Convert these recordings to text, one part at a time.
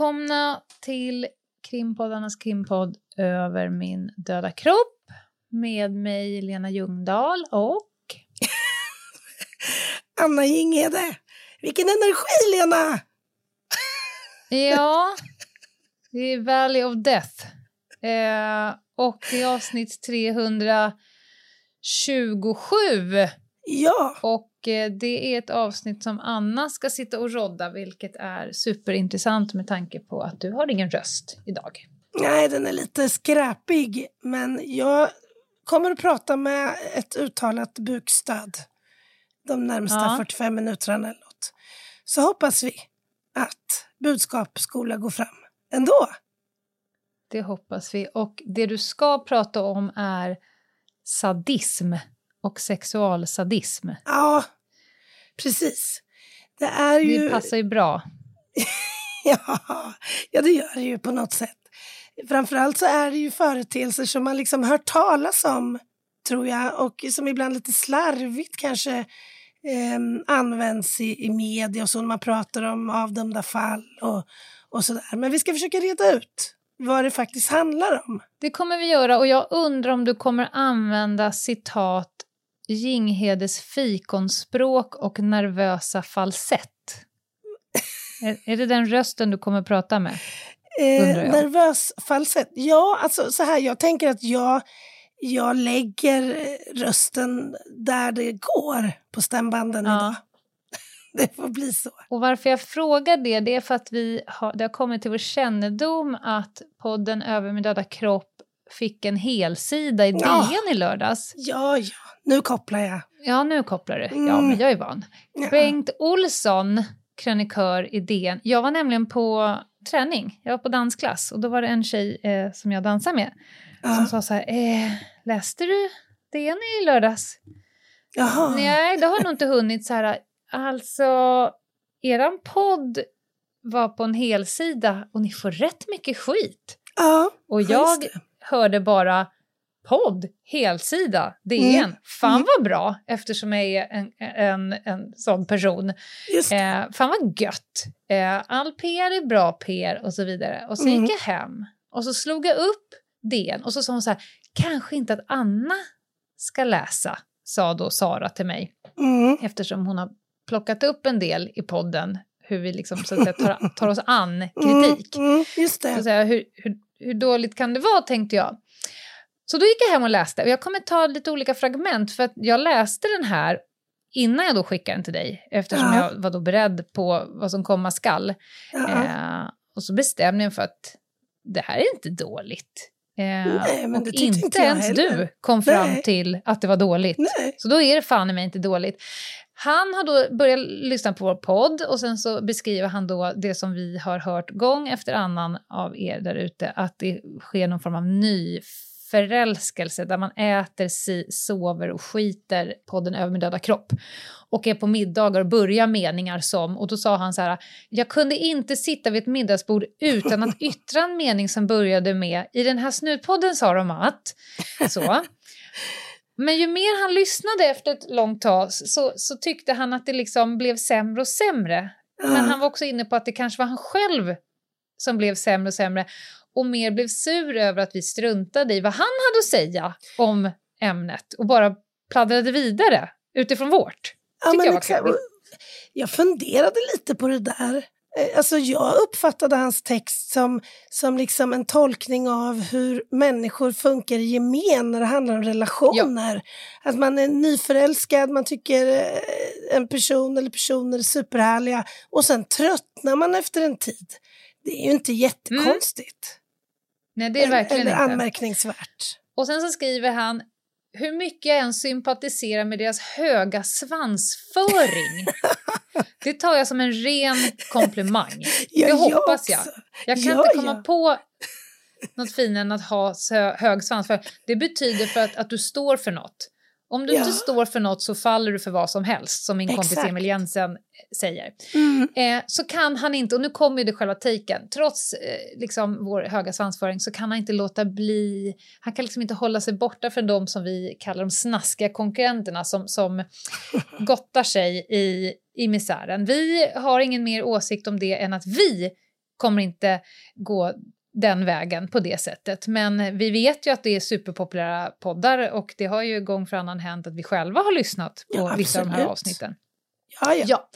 Välkomna till krimpoddarnas krimpodd Över min döda kropp med mig Lena Ljungdahl och Anna Jinghede. Vilken energi, Lena! ja, det är Valley of Death eh, och det är avsnitt 327 Ja, och det är ett avsnitt som Anna ska sitta och rodda vilket är superintressant med tanke på att du har ingen röst idag. nej, den är lite skräpig, men jag kommer att prata med ett uttalat bukstöd de närmsta Ja. 45 minuterna eller något. Så hoppas vi att budskap skola gå fram ändå. Det hoppas vi. Och det du ska prata om är sadism och sexualsadism. Ja, precis. Det är ju... Det passar ju bra. Ja, ja, det gör det ju på något sätt. Framförallt så är det ju företeelser som man liksom hört talas om, tror jag, och som ibland lite slarvigt kanske eh, används i, i media och så när man pratar om avdömda fall och, och sådär. Men vi ska försöka reda ut vad det faktiskt handlar om. Det kommer vi göra och jag undrar om du kommer använda citat Ginghedes fikonspråk och nervösa falsett. är, är det den rösten du kommer prata med? Eh, nervös falsett. Ja, alltså så här, jag tänker att jag, jag lägger rösten där det går på stämbanden Ja. idag. Det får bli så. Och varför jag frågar det, det är för att vi har, det har kommit till vår kännedom att podden Över min döda kropp fick en helsida i DN Ja. i lördags. Ja, ja, nu kopplar jag. Ja, nu kopplar du. Ja, Mm. men jag är van. Ja. Bengt Olsson, krönikör i DN. Jag var nämligen på träning, jag var på dansklass och då var det en tjej eh, som jag dansar med som Ja. sa så här, eh, läste du DN i lördags? Jaha. Nej, det har nog inte hunnit så här. Alltså, eran podd var på en helsida och ni får rätt mycket skit. Ja, Och Ja, jag. Hörde bara podd, helsida, DN. Mm. Fan Mm. vad bra, eftersom jag är en, en, en sån person. det. Eh, fan vad gött. Eh, all PR är bra PR och så vidare. Och så Mm. gick jag hem och så slog jag upp DN och så sa hon så här, kanske inte att Anna ska läsa, sa då Sara till mig Mm. eftersom hon har plockat upp en del i podden hur vi liksom, så att säga, tar, tar oss an Mm, kritik. mm, just Så att det. säga, hur, hur, hur dåligt kan det vara, tänkte jag. Så då gick jag hem och läste. Och jag kommer ta lite olika fragment, för att jag läste den här innan jag då skickade den till dig, eftersom Ja. jag var då beredd på vad som komma skall. Ja. Eh, och så bestämde jag för att det här är inte dåligt. Eh, Nej, men det inte, ens heller. du kom fram Nej. till att det var dåligt. Nej. Så då är det fan i mig inte dåligt. Han har då börjat lyssna på vår podd och sen så beskriver han då det som vi har hört gång efter annan av er där ute, att det sker någon form av ny förälskelse där man äter, si, sover och skiter över min döda kropp och är på middagar och börjar meningar som, och då sa han så här, jag kunde inte sitta vid ett middagsbord utan att yttra en mening som började med, i den här snutpodden sa de att, så. Men ju mer han lyssnade efter ett långt tag så, så tyckte han att det liksom blev sämre och sämre. Men han var också inne på att det kanske var han själv som blev sämre och sämre och mer blev sur över att vi struntade i vad han hade att säga om ämnet och bara pladdrade vidare utifrån vårt. Ja, jag var. Jag funderade lite på det där. Eh, Alltså jag uppfattade hans text som, som liksom en tolkning av hur människor funkar i gemen när det handlar om relationer. Att man är nyförälskad, man tycker eh, en person eller personer är superhärliga och sen tröttnar man efter en tid. Det är ju inte jättekonstigt. Nej, det är verkligen eller inte. anmärkningsvärt. Och sen så skriver han hur mycket jag än sympatiserar med deras höga svansföring. det tar jag som en ren komplimang. Ja, det hoppas jag. Jag kan Ja, inte komma ja. på något finare än att ha hög svansföring. Det betyder för att, att du står för något. Om du Ja. inte står för något så faller du för vad som helst, som min kompis. Emil Jensen säger. Mm. Eh, så kan han inte, och nu kommer ju det själva taken, trots eh, liksom vår höga svansföring så kan han inte låta bli, han kan liksom inte hålla sig borta från de som vi kallar de snaskiga konkurrenterna som, som gottar sig i, i misären. Vi har ingen mer åsikt om det än att vi kommer inte gå den vägen på det sättet. Men vi vet ju att det är superpopulära poddar och det har ju gång för annan hänt att vi själva har lyssnat på Ja, vissa av de här avsnitten. Ja, ja. Ja.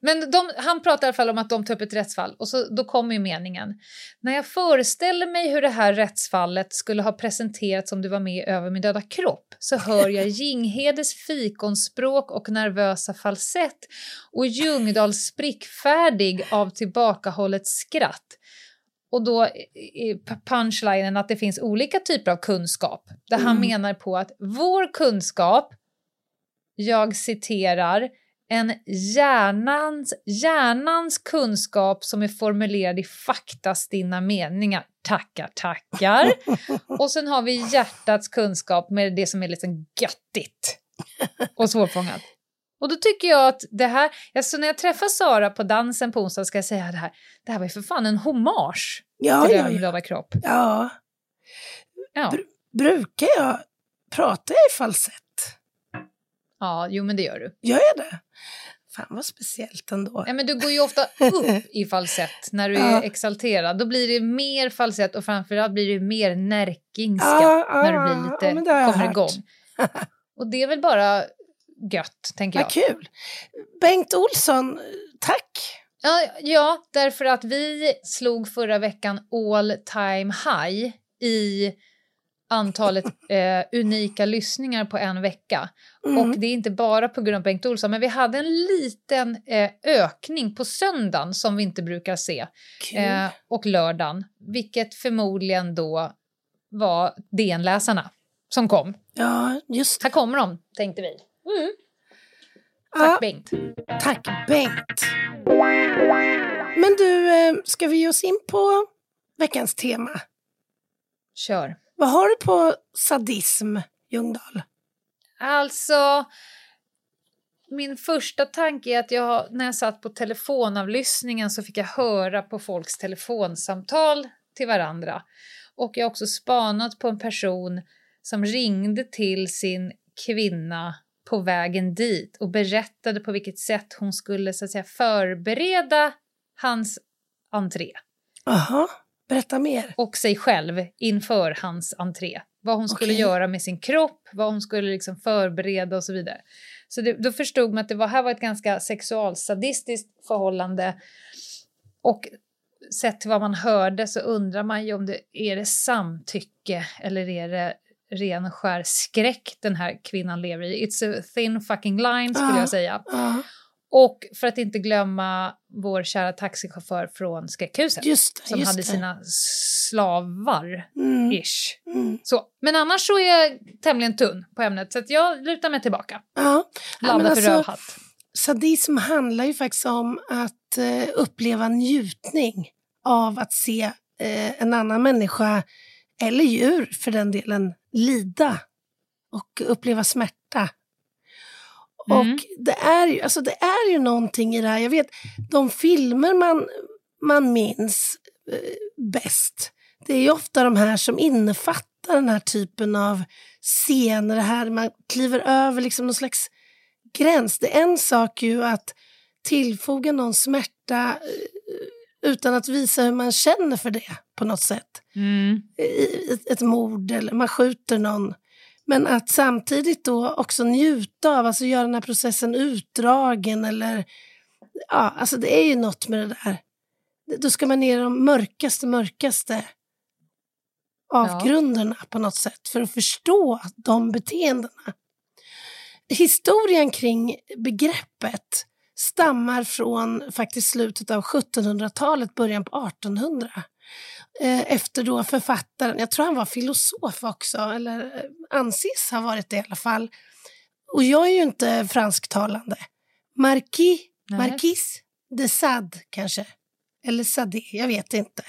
Men de, han pratar i alla fall om att de tar upp ett rättsfall och så, då kommer ju meningen. När jag föreställer mig hur det här rättsfallet skulle ha presenterats om du var med över min döda kropp så hör jag Jinghedes fikonspråk och nervösa falsett och Ljungdahls sprickfärdig av tillbakahållet skratt. Och då är punchlinen att det finns olika typer av kunskap där han Mm. menar på att vår kunskap, jag citerar, en hjärnans, hjärnans kunskap som är formulerad i faktastinna meningar. Tackar, tackar. Och sen har vi hjärtats kunskap med det som är lite göttigt och svårfångat. Och då tycker jag att det här, alltså när jag träffar Sara på dansen på onsdag ska jag säga det här, det här var ju för fan en hommage Ja, till ja, min ja. kropp. ja. Ja. Brukar jag prata i falsett? ja, jo men det gör du. Gör jag det? Fan vad speciellt ändå. Ja, men du går ju ofta upp i falsett när du Ja. är exalterad. Då blir det mer falsett och framförallt blir det mer närkingska Ja, ja, när du blir ja, lite, jag kommer hört. igång. Och det är väl bara gött, tänker jag. Vad kul. Bengt Olsson, tack. Ja, ja, därför att vi slog förra veckan all time high i antalet eh, unika lyssningar på en vecka. Mm. Och det är inte bara på grund av Bengt Olsson, men vi hade en liten eh, ökning på söndagen som vi inte brukar se. Eh, och lördagen, vilket förmodligen då var DN-läsarna som kom. ja, just det. Här kommer de, tänkte vi. Mm. Tack Ja, Bengt. tack Bengt. Men du, eh, ska vi ge oss in på veckans tema? Kör. Vad har du på sadism, Ljungdahl? Alltså, min första tanke är att jag, när jag satt på telefonavlyssningen så fick jag höra på folks telefonsamtal till varandra. Och jag har också spanat på en person som ringde till sin kvinna på vägen dit och berättade på vilket sätt hon skulle så att säga, förbereda hans entré Jaha, berätta mer. och sig själv inför hans entré. Vad hon skulle Okej. göra med sin kropp, vad hon skulle liksom förbereda och så vidare. Så det, då förstod man att det var, här var ett ganska sexualsadistiskt förhållande. Och sett till vad man hörde så undrar man ju om det är det samtycke eller är det ren skär skräck den här kvinnan lever i. It's a thin fucking line skulle Ja. jag säga. Ja, Och för att inte glömma vår kära taxichaufför från Skräckhuset just det. som just hade det. sina slavar Mm, ish. mm. Så. Men annars så är jag tämligen tunn på ämnet så jag lutar mig tillbaka. Ja. För alltså, rövhatt. Sadism handlar ju faktiskt om att eh, uppleva njutning av att se eh, en annan människa, eller djur för den delen, lida och uppleva smärta. Mm. Och det är, ju, alltså det är ju någonting i det här. Jag vet, de filmer man, man minns eh, bäst, det är ju ofta de här som innefattar den här typen av scener, det här man kliver över liksom någon slags gräns. Det är en sak ju att tillfoga någon smärta eh, utan att visa hur man känner för det på något sätt. Mm. Ett, mord eller man skjuter någon. Men att samtidigt då också njuta av, alltså göra den här processen utdragen eller ja, alltså det är ju något med det där. Då ska man ner i de mörkaste, mörkaste avgrunderna på något sätt för att förstå de beteendena. Historien kring begreppet stammar från faktiskt slutet av 1700-talet, början på 1800. Eh, efter då författaren, jag tror han var filosof också, eller eh, anses ha varit det i alla fall. Och jag är ju inte fransktalande. Marquis, Nej. Marquis de Sade kanske? Eller Sade, jag vet inte.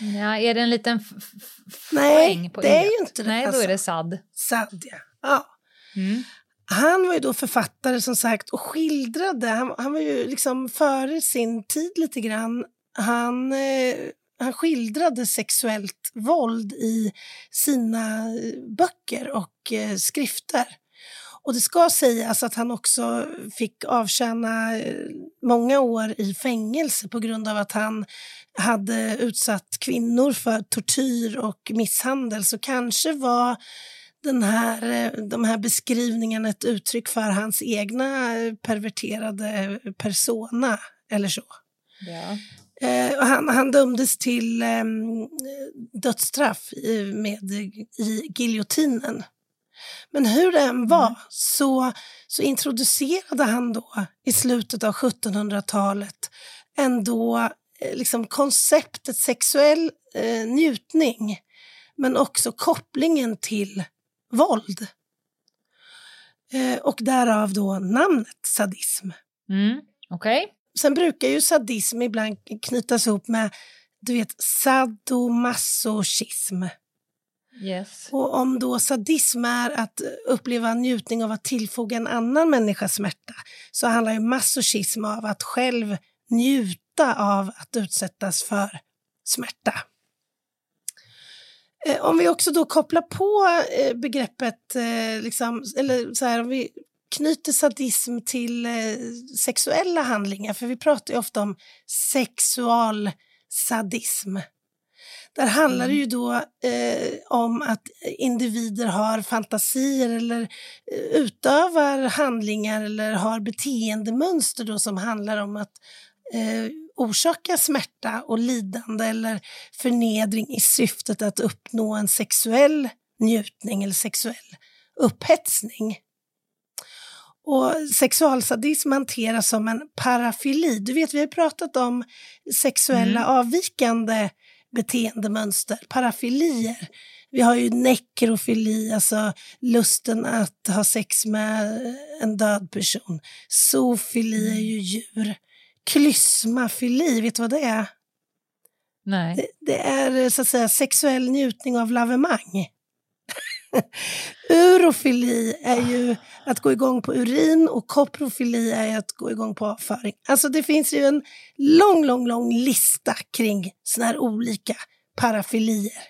Ja, är det en liten f- f- Nej, på det är ju inte det, Nej, då alltså. är det sad. Sade, ja. ja. Mm. Han var ju då författare som sagt och skildrade, han, han var ju liksom före sin tid lite grann. Han, eh, han skildrade sexuellt våld i sina eh, böcker och eh, skrifter. Och det ska sägas att han också fick avtjäna eh, många år i fängelse på grund av att han hade utsatt kvinnor för tortyr och misshandel. Så kanske var den här, eh, de här beskrivningarna ett uttryck för hans egna eh, perverterade persona eller så. Ja. Eh, och han, han dömdes till eh, dödsstraff i, med, i giljotinen. Men hur det än var så, så introducerade han då i slutet av 1700-talet ändå eh, liksom konceptet sexuell eh, njutning men också kopplingen till våld. Eh, och därav då namnet sadism. Mm. Okej. Sen brukar ju sadism ibland knytas ihop med du vet, sadomasochism. Yes. Och om då sadism är att uppleva njutning av att tillfoga en annan människa smärta så handlar ju masochism av att själv njuta av att utsättas för smärta. Eh, Om vi också då kopplar på eh, begreppet, eh, liksom, eller så här, om vi knyter sadism till sexuella handlingar, för vi pratar ju ofta om sexualsadism. Där handlar det ju då eh, om att individer har fantasier eller utövar handlingar eller har beteendemönster då som handlar om att eh, orsaka smärta och lidande eller förnedring i syftet att uppnå en sexuell njutning eller sexuell upphetsning. Och sexualsadism hanteras som en parafili. Du vet, vi har pratat om sexuella avvikande beteendemönster, parafilier. Vi har ju nekrofili, alltså lusten att ha sex med en död person. Zoofili är ju djur. Klysmafili, vet du vad det är? Nej. Det, det är så att säga sexuell njutning av lavemang. Urofili är ju att gå igång på urin och koprofili är att gå igång på avföring. Alltså det finns ju en lång, lång, lång lista kring såna här olika parafilier.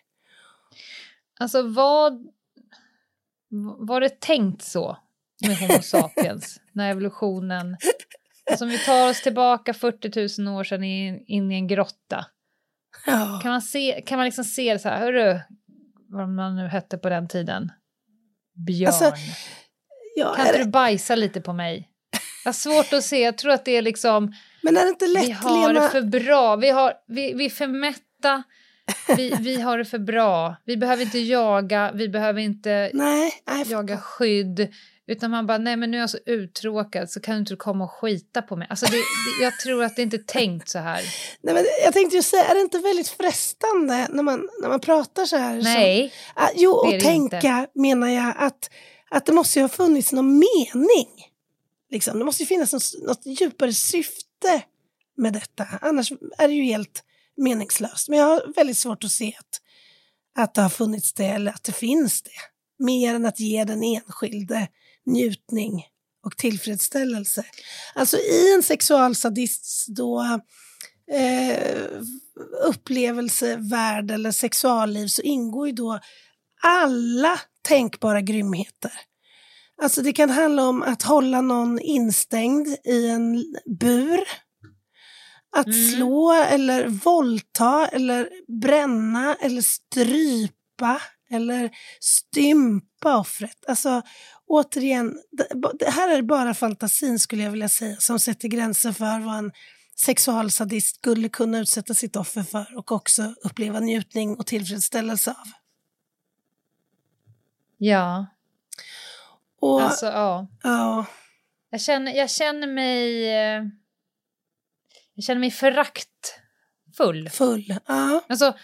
Alltså vad... Var det tänkt så med Homo sapiens när evolutionen... Alltså om vi tar oss tillbaka 40 000 år sedan in, in i en grotta. Ja. Kan man, se, kan man liksom se det så här, hörru, vad man nu hette på den tiden? Björn. Alltså, ja, kan inte det, du bajsa lite på mig? Jag har svårt att se, jag tror att det är liksom, men är det inte lätt, vi har Lena? det för bra, vi, har, vi, vi är för mätta, vi, vi har det för bra, vi behöver inte jaga, vi behöver inte Nej, nej, jaga skydd, utan man bara, nej men nu är jag så uttråkad så kan du inte komma och skita på mig. Alltså det, det, jag tror att det inte är tänkt så här. nej, men jag tänkte ju säga, är det inte väldigt frestande när man, när man pratar så här? Som, Nej, Ah, jo, och tänka menar jag att, att det måste ju ha funnits någon mening. Liksom. Det måste ju finnas något, något djupare syfte med detta. Annars är det ju helt meningslöst. Men jag har väldigt svårt att se att, att det har funnits det eller att det finns det. Mer än att ge den enskilde njutning och tillfredsställelse. Alltså i en sexualsadists då eh, upplevelsevärld eller sexualliv så ingår ju då alla tänkbara grymheter. Alltså det kan handla om att hålla någon instängd i en bur. Att Mm. slå eller våldta eller bränna eller strypa eller stympa offret. Alltså återigen, det, här är bara fantasin skulle jag vilja säga som sätter gränser för vad en sexualsadist skulle kunna utsätta sitt offer för och också uppleva njutning och tillfredsställelse av. ja, Och, alltså ja. ja, Jag känner, jag känner mig... Jag känner mig föraktfull. Full. Ja. Alltså,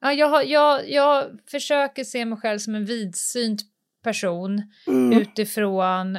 ja, jag, jag, jag försöker se mig själv som en vidsynt person Mm. utifrån...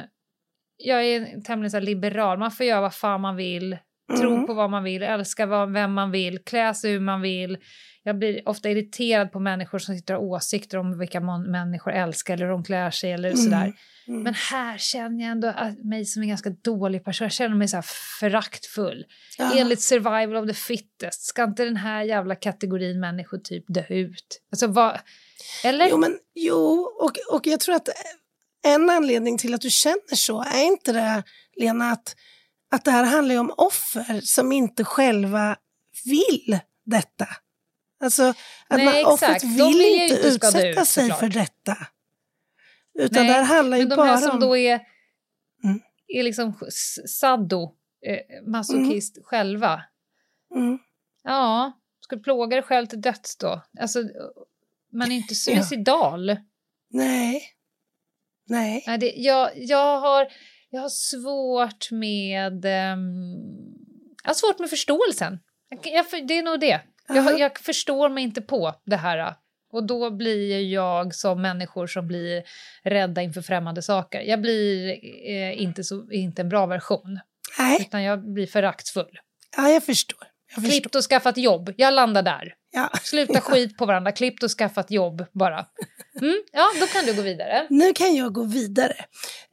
Jag är tämligen så liberal, man får göra vad fan man vill, tro Mm. på vad man vill, älska vad, vem man vill, klä sig hur man vill. Jag blir ofta irriterad på människor som sitter och har åsikter om vilka man, människor älskar eller hur de klär sig eller sådär. Mm. Men här känner jag ändå att mig som en ganska dålig person. Jag känner mig så här föraktfull. Ja. Enligt survival of the fittest. Ska inte den här jävla kategorin människor typ dö ut? Alltså vad... Eller? Jo, men, jo och, och jag tror att en anledning till att du känner så är inte det, Lena, att, att det här handlar om offer som inte själva vill detta. Alltså att Nej, man, offret De vill, vill ju inte utsätta ut, sig såklart. för detta. Utan Nej, det här handlar ju Men de bara här som om... då är, Mm. är liksom saddo, eh, masochist själva. Mm. Ja, ska du plåga dig själv till döds då? Alltså, man är inte suicidal. Nej. Nej. Nej, det, jag, jag, har, jag har svårt med... ehm, jag har svårt med förståelsen. Jag, jag, det är nog det. Jag, jag förstår mig inte på det här. Och då blir jag som människor som blir rädda inför främmande saker. Jag blir eh, inte, så, inte en bra version, Nej, utan jag blir föraktfull. ja, jag förstår. Jag förstår. Klippt och skaffat jobb, jag landar där. Ja. Sluta skit på varandra, klippt och skaffat jobb bara. Mm, ja, då kan du gå vidare. Nu kan jag gå vidare.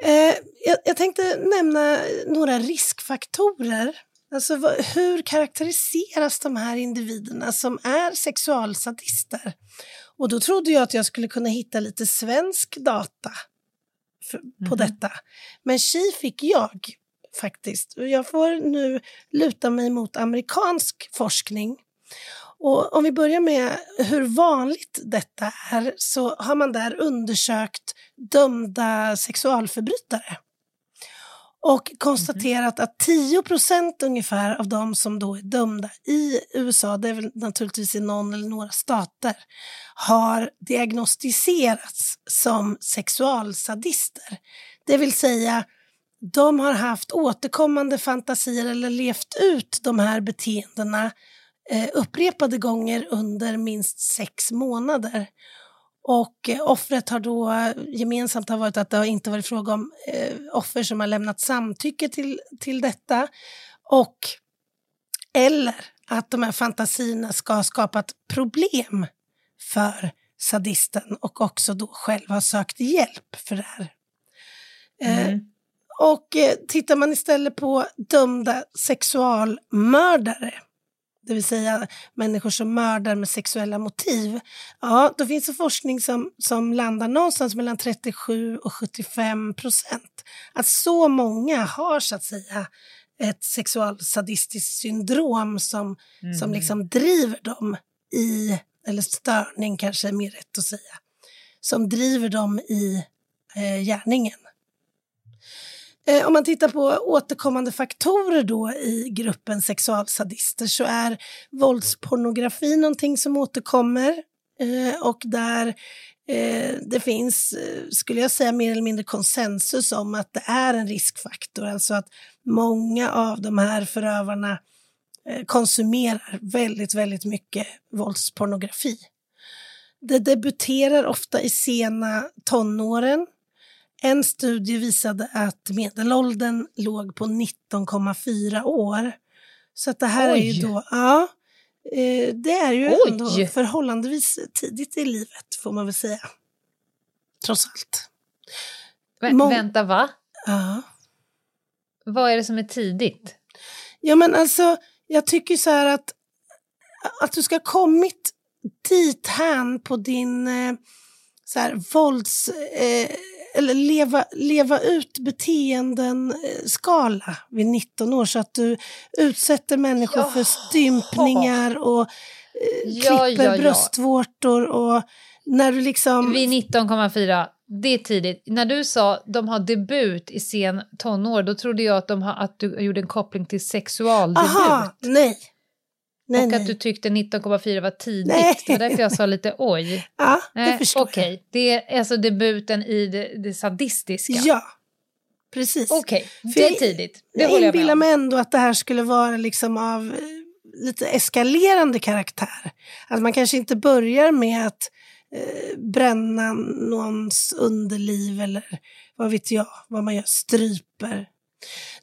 Eh, jag, jag tänkte nämna några riskfaktorer. Alltså, vad, hur karaktäriseras de här individerna som är sexualsadister? Och då trodde jag att jag skulle kunna hitta lite svensk data för, på Mhm. detta. Men tji fick jag faktiskt. Jag får nu luta mig mot amerikansk forskning. Och om vi börjar med hur vanligt detta är så har man där undersökt dömda sexualförbrytare och konstaterat att 10% ungefär av de som då är dömda i USA, det är väl naturligtvis i någon eller några stater, har diagnostiserats som sexualsadister. Det vill säga, de har haft återkommande fantasier eller levt ut de här beteendena eh, upprepade gånger under minst sex månader. Och eh, offret har då eh, gemensamt har varit att det har inte varit fråga om eh, offer som har lämnat samtycke till, till detta och eller att de här fantasierna ska ha skapat problem för sadisten och också då själv har sökt hjälp för det här. Eh, Mm. och eh, tittar man istället på dömda sexualmördare, det vill säga människor som mördar med sexuella motiv, ja, då finns det forskning som, som landar någonstans mellan 37 och 75 procent. Att så många har så att säga ett sexualsadistiskt syndrom som, som liksom driver dem i, eller störning kanske är mer rätt att säga, som driver dem i eh, gärningen. Eh, om man tittar på återkommande faktorer då i gruppen sexualsadister så är våldspornografi någonting som återkommer eh, och där eh, det finns, eh, skulle jag säga, mer eller mindre konsensus om att det är en riskfaktor. Alltså att många av de här förövarna eh, konsumerar väldigt, väldigt mycket våldspornografi. Det debuterar ofta i sena tonåren. En studie visade att medelåldern låg på 19,4 år. Så att det här är ju Oj. då, ja, eh, det är ju Oj. ändå förhållandevis tidigt i livet får man väl säga. Trots allt. Men, Mång- vänta, va? Ja. Vad är det som är tidigt? Ja men alltså, jag tycker så här att, att du ska ha kommit dit hän på din eh, så här, vålds... Eh, eller leva, leva ut beteenden eh, skala vid 19 år så att du utsätter människor för Jaha. stympningar och eh, Ja, klipper ja, ja. bröstvårtor och när du liksom... Vid 19,4, det är tidigt. När du sa de har debut i sen tonår, då trodde jag att, de har, att du gjorde en koppling till sexualdebut. Aha, nej. Nej, och nej. att du tyckte 19,4 var tidigt. Nej. Det var därför jag sa lite oj. Ja, det Nej, förstår Okej, det är alltså debuten i det, det sadistiska. jag. Ja. Precis. Okej, För det är jag- tidigt. Det Jag jag inbillar mig ändå att det här skulle vara liksom av eh, lite eskalerande karaktär. Att man kanske inte börjar med att eh, bränna någons underliv eller vad vet jag, vad man gör, stryper.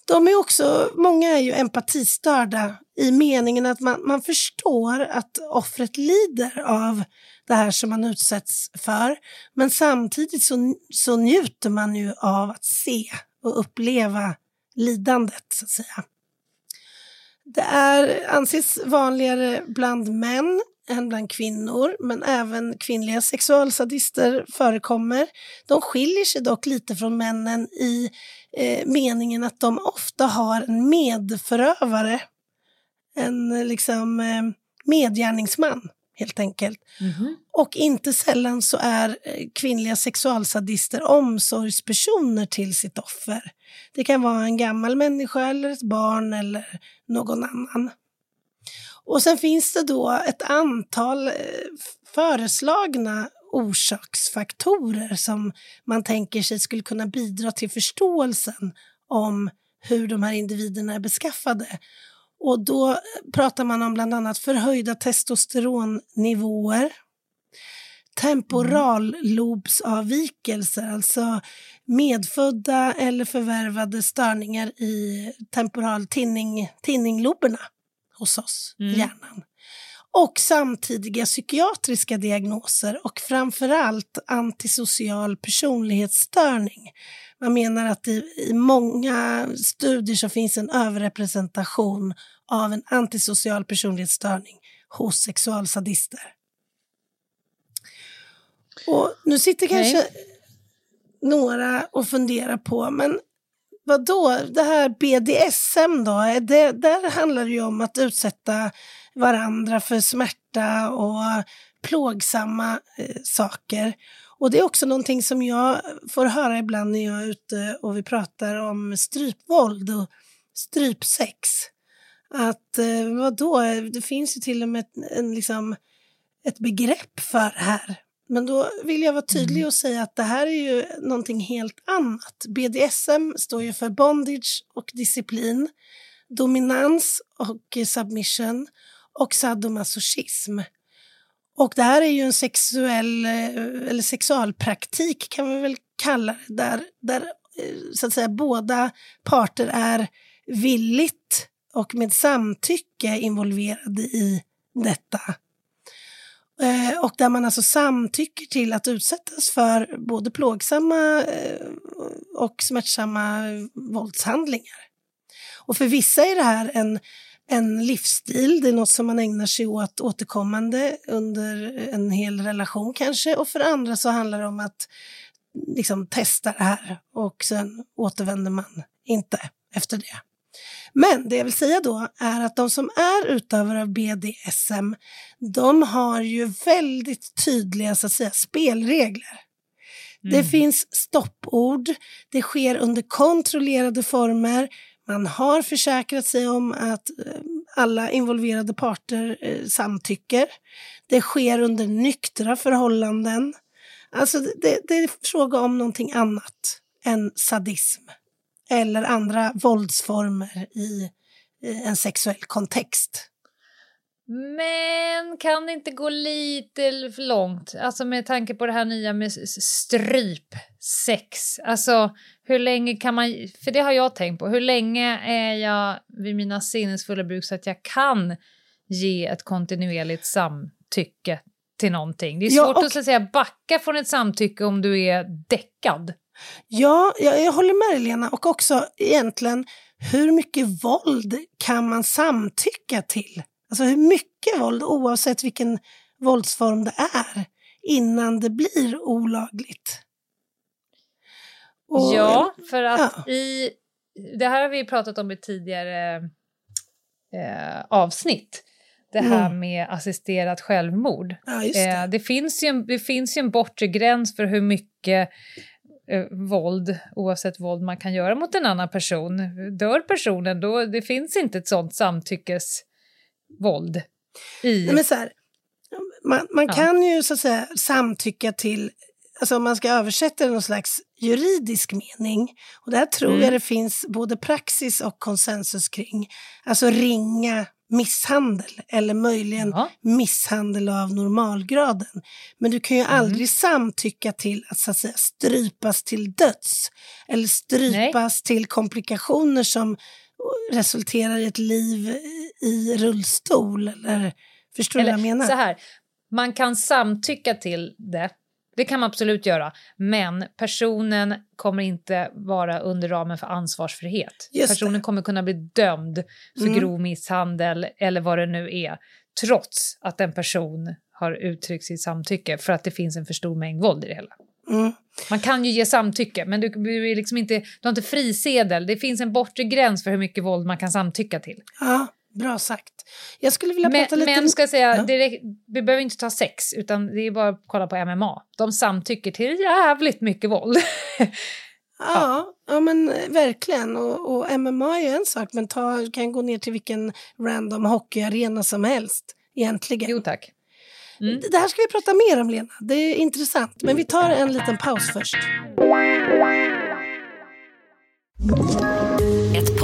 De är också, många är ju empatistörda i meningen att man, man förstår att offret lider av det här som man utsätts för. Men samtidigt så, så njuter man ju av att se och uppleva lidandet, så att säga. Det är, anses vanligare bland män än bland kvinnor, men även kvinnliga sexualsadister förekommer. De skiljer sig dock lite från männen i eh, meningen att de ofta har en medförövare, en eh, liksom eh, medgärningsman helt enkelt. Mhm. Och inte sällan så är eh, kvinnliga sexualsadister omsorgspersoner till sitt offer. Det kan vara en gammal människa eller ett barn eller någon annan. Och sen finns det då ett antal föreslagna orsaksfaktorer som man tänker sig skulle kunna bidra till förståelsen om hur de här individerna är beskaffade. Och då pratar man om bland annat förhöjda testosteronnivåer, temporallobsavvikelser, alltså medfödda eller förvärvade störningar i temporal tinning, tinningloberna hos oss Mm. hjärnan. Och samtidiga psykiatriska diagnoser och framförallt antisocial personlighetsstörning. Man menar att i, i många studier så finns en överrepresentation av en antisocial personlighetsstörning hos sexualsadister. Och nu sitter kanske några och funderar på, men vad då? det här BDSM då, det, där handlar det ju om att utsätta varandra för smärta och plågsamma eh, saker. Och det är också någonting som jag får höra ibland när jag är ute och vi pratar om strypvåld och strypsex. Att eh, vadå, det finns ju till och med ett, en, liksom, ett begrepp för det här. Men då vill jag vara tydlig och säga att det här är ju någonting helt annat. BDSM står ju för bondage och disciplin, dominans och submission och sadomasochism. Och det här är ju en sexuell, eh, eller sexualpraktik kan man väl kalla det, där, där eh, så att säga båda parter är villigt och med samtycke involverade i detta. Eh, och där man alltså samtycker till att utsättas för både plågsamma eh, och smärtsamma våldshandlingar. Och för vissa är det här en, en livsstil, det är något som man ägnar sig åt återkommande under en hel relation kanske. Och för andra så handlar det om att liksom testa det här och sen återvänder man inte efter det. Men det jag vill säga då är att de som är utövare av BDSM, de har ju väldigt tydliga så att säga, spelregler. Det finns stoppord, det sker under kontrollerade former, man har försäkrat sig om att eh, alla involverade parter eh, samtycker. Det sker under nyktra förhållanden. Alltså det, det är fråga om någonting annat än sadism eller andra våldsformer i eh, en sexuell kontext. Men kan det inte gå lite för långt? Alltså med tanke på det här nya med strypsex. Alltså hur länge kan man... För det har jag tänkt på. Hur länge är jag vid mina sinnesfulla bruk så att jag kan ge ett kontinuerligt samtycke till någonting? Det är Ja, svårt och- att, så att säga backa från ett samtycke om du är däckad. Ja, jag, jag håller med dig, Lena. Och också egentligen, hur mycket våld kan man samtycka till? Alltså hur mycket våld, oavsett vilken våldsform det är, innan det blir olagligt? Och- ja, för att ja. i... Det här har vi pratat om i tidigare eh, avsnitt. Det här Mm. med assisterat självmord. ja, just det. Eh, det, finns ju en, det finns ju en bortre gräns för hur mycket eh, våld, oavsett våld man kan göra mot en annan person. Dör personen, då det finns inte ett sånt samtyckesvåld i... Men så här, man man Ja. kan ju så att säga samtycka till, alltså om man ska översätta det någon slags juridisk mening. Och där tror Mm. jag det finns både praxis och konsensus kring. Alltså ringa misshandel eller möjligen Ja. misshandel av normalgraden. Men du kan ju Mm. aldrig samtycka till att, så att säga, strypas till döds eller strypas till komplikationer som resulterar i ett liv i rullstol. Eller, förstår du vad jag menar? så här, man kan samtycka till det. Det kan man absolut göra, men personen kommer inte vara under ramen för ansvarsfrihet. Just det. personen kommer kunna bli dömd för Mm. grov misshandel eller vad det nu är, trots att en person har uttryckt sitt samtycke för att det finns en för stor mängd våld i det hela. Mm. Man kan ju ge samtycke, men du, du, är liksom inte, du har inte frisedel. Det finns en bortre gräns för hur mycket våld man kan samtycka till. Ja, bra sagt. Jag skulle vilja Men, prata lite... men ska säga, Ja. räck- vi behöver inte ta sex, utan det är bara att kolla på MMA. De samtycker till jävligt mycket våld. Ja, ja men eh, verkligen. Och, och MMA är en sak, men ta, kan gå ner till vilken random hockeyarena som helst egentligen. jo tack. Mm. Det här ska vi prata mer om, Lena. Det är intressant. Men vi tar en liten paus först.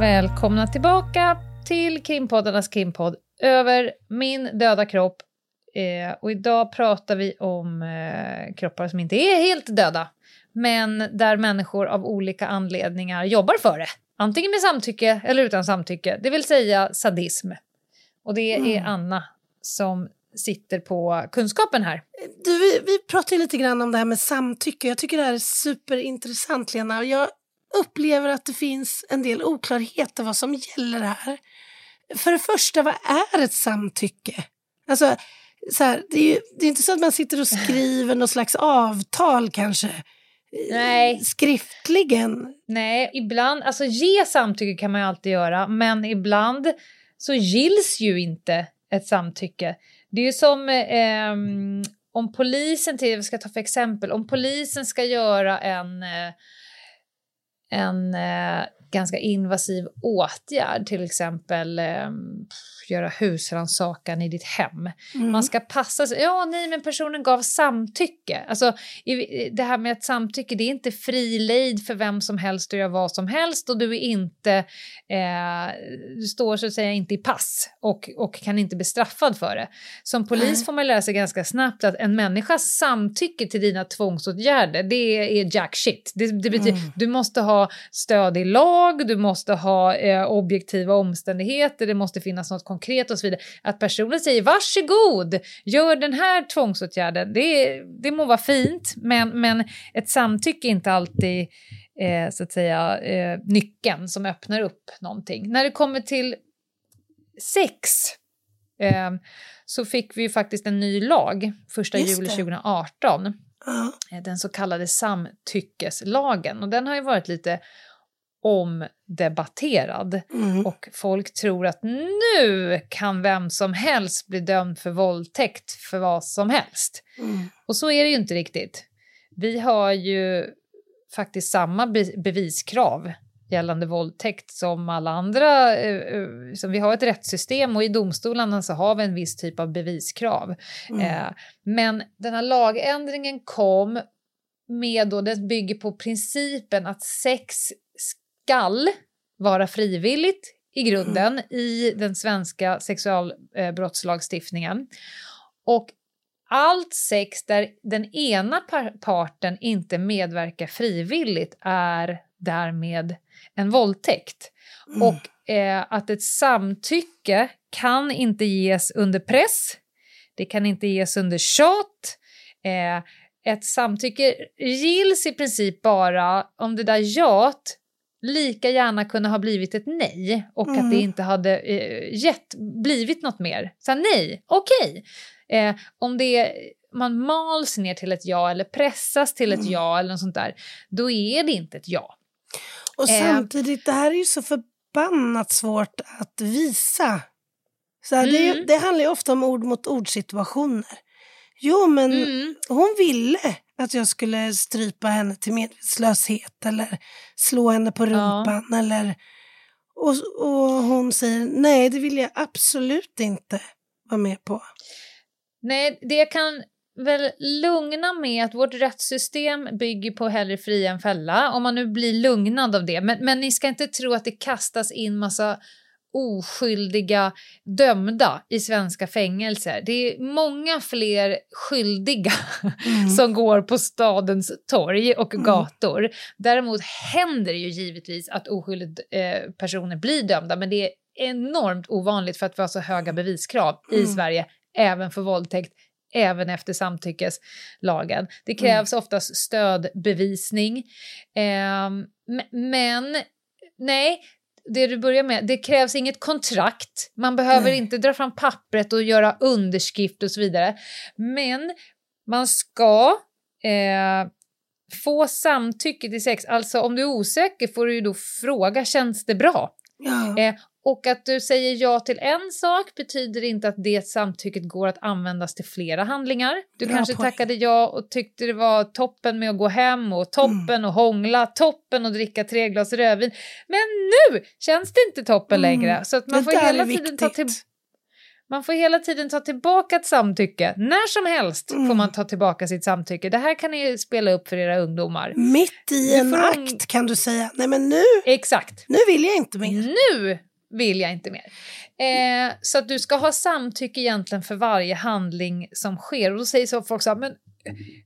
Välkomna tillbaka till krimpoddarnas krimpodd över min döda kropp. Eh, och idag pratar vi om eh, kroppar som inte är helt döda, men där människor av olika anledningar jobbar för det. Antingen med samtycke eller utan samtycke, det vill säga sadism. Och det är Anna som sitter på kunskapen här. Du, vi, vi pratar ju lite grann om det här med samtycke. Jag tycker det här är superintressant, Lena. Jag upplever att det finns en del oklarheter vad som gäller här. För det första, vad är ett samtycke? Alltså, så här, det, är ju, det är inte så att man sitter och skriver något slags avtal kanske. Nej. Skriftligen. Nej, ibland, alltså ge samtycke kan man ju alltid göra, men ibland så gills ju inte ett samtycke. Det är ju som ehm, om polisen, till, vad ska ta för exempel, om polisen ska göra en, eh, en eh, ganska invasiv åtgärd, till exempel ehm, göra husrannsakan i ditt hem. Mm. Man ska passa sig. Ja, nej, men personen gav samtycke. Alltså, det här med ett samtycke, det är inte fri lejd för vem som helst att göra vad som helst och du är inte, eh, du står så att säga inte i pass och, och kan inte bli straffad för det. Som polis får man lära sig ganska snabbt att en människas samtycke till dina tvångsåtgärder, det är jack shit. Det, det betyder, Mm. Du måste ha stöd i lag, du måste ha eh, objektiva omständigheter, det måste finnas något konkret och så vidare. Att personen säger varsågod, gör den här tvångsåtgärden, det, det må vara fint, men, men ett samtycke är inte alltid eh, så att säga eh, nyckeln som öppnar upp någonting. När det kommer till sex eh, så fick vi ju faktiskt en ny lag 1 Just juli det. 2018 Ja. eh, den så kallade samtyckeslagen. Och den har ju varit lite omdebatterad. Mm. Och folk tror att nu kan vem som helst bli dömd för våldtäkt för vad som helst. Mm. Och så är det ju inte riktigt. Vi har ju faktiskt samma be- beviskrav gällande våldtäkt som alla andra. Eh, eh, som vi har ett rättssystem och i domstolarna så har vi en viss typ av beviskrav. Mm. Eh, men den här lagändringen kom med då, den bygger på principen att sex skall vara frivilligt i grunden i den svenska sexualbrottslagstiftningen. Och allt sex där den ena par- parten inte medverkar frivilligt är därmed en våldtäkt. Mm. Och eh, att ett samtycke kan inte ges under press, det kan inte ges under tjat. Eh, ett samtycke gills i princip bara om det där jat lika gärna kunde ha blivit ett nej och att Mm. det inte hade eh, gett, blivit något mer. Så nej, okej. Eh, om, det, man mals ner till ett ja eller pressas till ett Mm. ja eller något sånt där, då är det inte ett ja. Och Eh. samtidigt, det här är ju så förbannat svårt att visa. Så här, det, är Mm. det handlar ju ofta om ord mot ord-situationer. Jo, men Mm. hon ville att jag skulle strypa henne till medvetslöshet eller slå henne på rumpan. Eller, och, och hon säger nej, det vill jag absolut inte vara med på. Nej, det kan väl lugna med att vårt rättssystem bygger på hellre fria än fälla, om man nu blir lugnad av det. Men, men ni ska inte tro att det kastas in massa oskyldiga dömda i svenska fängelser. Det är många fler skyldiga som går på stadens torg och gator. Däremot händer det ju givetvis att oskyldiga eh, personer blir dömda, men det är enormt ovanligt för att vi har så höga beviskrav i Sverige, även för våldtäkt, även efter samtyckeslagen. Det krävs oftast stödbevisning. M- men nej, det du börjar med, det krävs inget kontrakt. Man behöver Nej. inte dra fram pappret och göra underskrift och så vidare. Men man ska eh, få samtycke till sex. Alltså om du är osäker får du ju då fråga, känns det bra? Ja. Eh, och att du säger ja till en sak betyder inte att det samtycket går att användas till flera handlingar. Du Bra kanske poäng. tackade ja och tyckte det var toppen med att gå hem och toppen Mm. och hångla, toppen och dricka tre glas rödvin. Men nu känns det inte toppen Mm. längre. Så att man Det får, hela tiden ta till, man får hela tiden ta tillbaka ett samtycke. När som helst får Mm. man ta tillbaka sitt samtycke. Det här kan ni spela upp för era ungdomar. Mitt i en får akt kan du säga, nej men nu, Exakt. nu vill jag inte mer. Nu vill jag inte mer. Eh, så att du ska ha samtycke egentligen för varje handling som sker. Och då säger så folk så här, men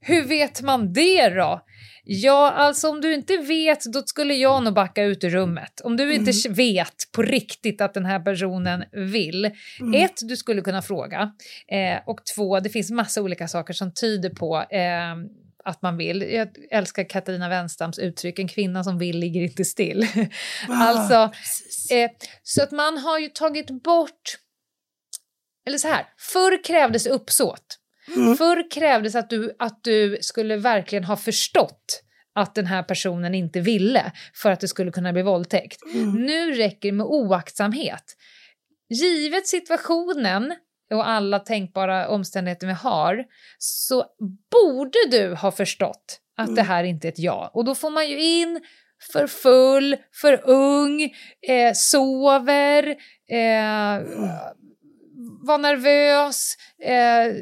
hur vet man det då? Ja, alltså om du inte vet, då skulle jag nog backa ut ur rummet. Om du inte vet på riktigt att den här personen vill. Ett, du skulle kunna fråga. Eh, och två, det finns massa olika saker som tyder på eh, att man vill. Jag älskar Katarina Wenstams uttryck, en kvinna som vill ligger inte still. alltså, Ja, precis. Eh, så att man har ju tagit bort... Eller så här, förr krävdes uppsåt. Mm. Förr krävdes att du, att du skulle verkligen ha förstått att den här personen inte ville för att det skulle kunna bli våldtäkt. Mm. Nu räcker det med oaktsamhet. Givet situationen och alla tänkbara omständigheter vi har så borde du ha förstått att det här inte är ett ja. Och då får man ju in för full, för ung, eh, sover, eh, var nervös, eh,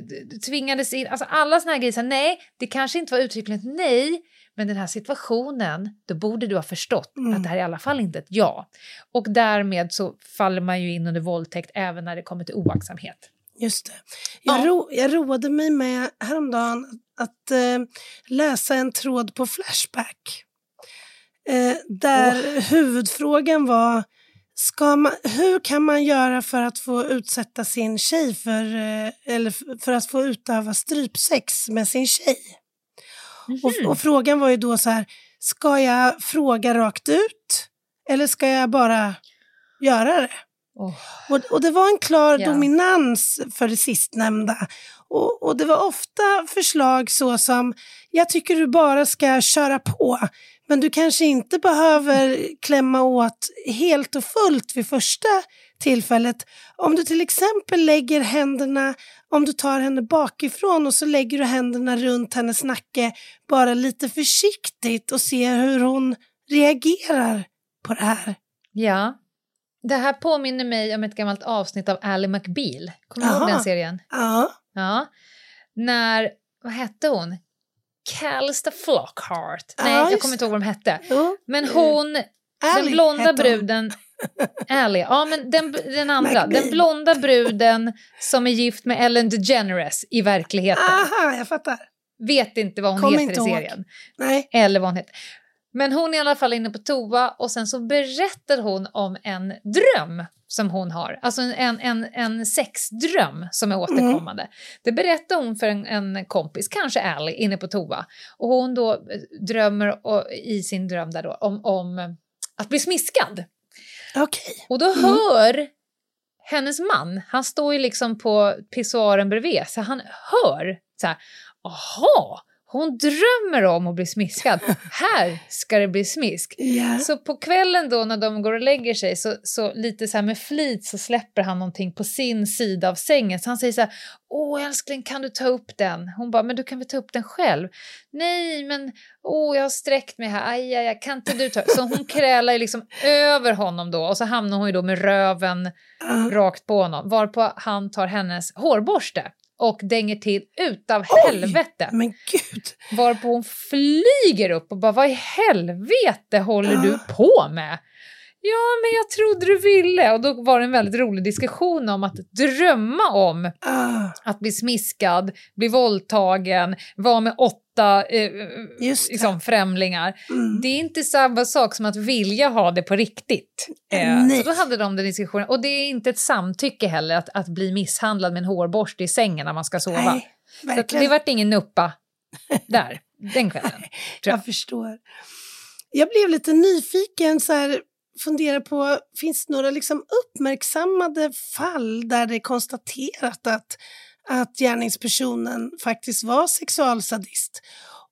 tvingades in. Alltså alla såna här grejer. Så nej, det kanske inte var uttryckligen ett nej, men den här situationen, då borde du ha förstått Mm. att det här är i alla fall inte ett ja. Och därmed så faller man ju in under våldtäkt även när det kommer till oaktsamhet. Just det. Jag, Ja. ro, jag roade mig med häromdagen att eh, läsa en tråd på Flashback. Eh, där huvudfrågan var ska man, hur kan man göra för att få utsätta sin tjej för, eh, eller för att få utöva strypsex med sin tjej? Och, och frågan var ju då så här, ska jag fråga rakt ut eller ska jag bara göra det? Oh. Och, och det var en klar Ja. dominans för det sistnämnda. Och, och det var ofta förslag så som, jag tycker du bara ska köra på, men du kanske inte behöver klämma åt helt och fullt vid första tillfället. Om du till exempel lägger händerna, om du tar henne bakifrån och så lägger du händerna runt hennes nacke, bara lite försiktigt och ser hur hon reagerar på det här. Ja. Det här påminner mig om ett gammalt avsnitt av Ally McBeal. Kommer du ihåg den serien? Ja, Ja. När, vad hette hon? Calista Flockhart. Nej, jag just kommer inte ihåg vad de hette. jo. Men hon, Ally den blonda bruden... Ally, ja men den, den andra. McBeal. Den blonda bruden som är gift med Ellen DeGeneres i verkligheten. Aha, jag fattar. Vet inte vad hon Kommer heter i serien. Nej. Eller vad hon heter. Men hon är i alla fall inne på toa och sen så berättar hon om en dröm som hon har. Alltså en, en, en sexdröm som är återkommande. Det berättar hon för en, en kompis, kanske Ally, inne på toa. Och hon då eh, drömmer och, i sin dröm där då om, om att bli smiskad. Okej. Och då hör hennes man, han står ju liksom på pissoaren bredvid så han hör så här, aha, hon drömmer om att bli smiskad. Här ska det bli smisk. Ja. Så på kvällen då när de går och lägger sig så, så lite så här med flit så släpper han någonting på sin sida av sängen. Så han säger så här, åh älskling kan du ta upp den? Hon bara, men du kan väl ta upp den själv? Nej men, åh jag har sträckt mig här, aj, aj, aj kan inte du ta? Så hon krälar ju liksom över honom då och så hamnar hon ju då med röven Ja. rakt på honom. Varpå han tar hennes hårborste och dänger till utav Oj! helvete. Men gud. Varpå hon flyger upp och bara vad i helvete håller du på med? Ja, men jag trodde du ville. Och då var det en väldigt rolig diskussion om att drömma om Ah, att bli smiskad, bli våldtagen, vara med åtta eh, Just det. liksom, främlingar. mm. Det är inte samma sak som att vilja ha det på riktigt. Eh, Nej. så då hade de den diskussionen. Och det är inte ett samtycke heller att, att bli misshandlad med en hårborste i sängen när man ska sova. Nej, så det vart ingen nuppa där, den kvällen. jag. Jag förstår. Jag blev lite nyfiken, så här, funderar på, finns det några liksom uppmärksammade fall där det är konstaterat att, att gärningspersonen faktiskt var sexualsadist?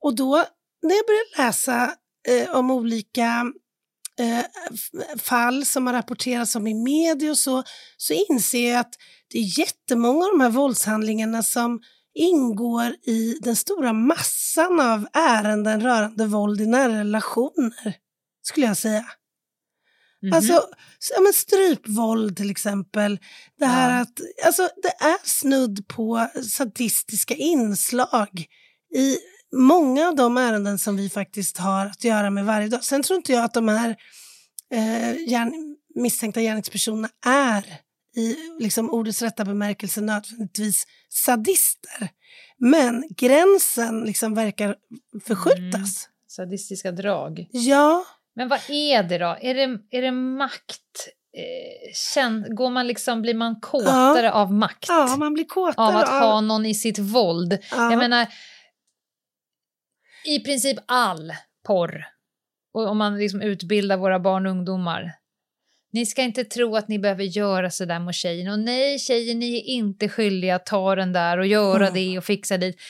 Och då, när jag började läsa eh, om olika eh, fall som har rapporterats om i media och så, så inser jag att det är jättemånga av de här våldshandlingarna som ingår i den stora massan av ärenden rörande våld i nära relationer, skulle jag säga. Mhm. Alltså, s- ja, men strypvåld till exempel. Det här Ja. att, alltså, det är snudd på sadistiska inslag i många av de ärenden som vi faktiskt har att göra med varje dag. Sen tror inte jag att de här eh, gärn, misstänkta gärningspersonerna är i liksom, ordets rätta bemärkelse nödvändigtvis sadister. Men gränsen liksom verkar förskjutas. Sadistiska drag. Ja, Men vad är det då? Är det, är det makt? Eh, går man liksom, blir man kåtare av makt? ja man blir kåtare av att ha någon i sitt våld? Ja. Jag menar, i princip all porr, och om man liksom utbildar våra barn och ungdomar, ni ska inte tro att ni behöver göra så där mot tjejen. Och nej, tjejer, ni är inte skyldiga att ta den där och göra Mm. det och fixa dit.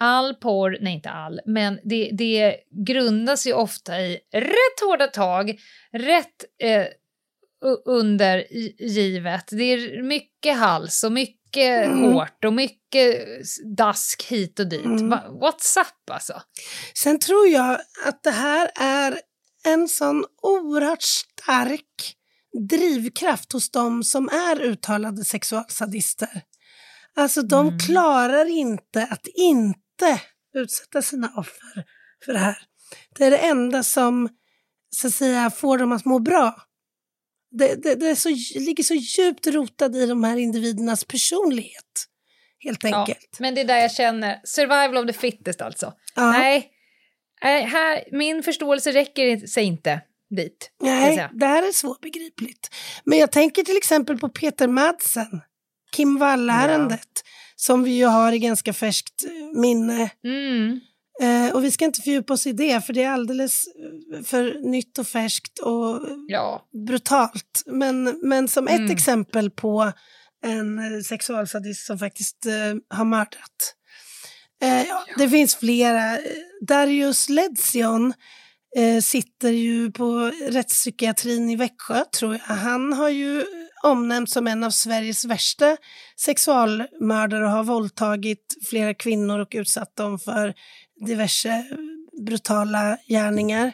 All porr, nej inte all, men det, det grundas ju ofta i rätt hårda tag, rätt eh, under givet. Det är mycket hals och mycket Mm. hårt och mycket dask hit och dit. Mm. What's up alltså? Sen tror jag att det här är en sån oerhört stark drivkraft hos de som är uttalade sexualsadister. Alltså de Mm. klarar inte att inte utsätta sina offer för det här. Det är det enda som så att säga får dem att må bra. Det, det, det så, ligger så djupt rotat i de här individernas personlighet. Helt Ja, enkelt. men det är där jag känner, survival of the fittest alltså. Ja. Nej, här, min förståelse räcker sig inte dit. Nej, det här är svårbegripligt. Men jag tänker till exempel på Peter Madsen, Kim Wall-ärendet, som vi ju har i ganska färskt minne. Mm. Eh, och vi ska inte fördjupa oss i det, för det är alldeles eh, för nytt och färskt och Ja. brutalt. Men, men som ett Mm. exempel på en eh, sexualsadist som faktiskt eh, har mördat. Eh, ja, Det finns flera. Darius Ledzion eh, sitter ju på rättspsykiatrin i Växjö, tror jag. Han har ju omnämnt som en av Sveriges värsta sexualmördare och har våldtagit flera kvinnor och utsatt dem för diverse brutala gärningar.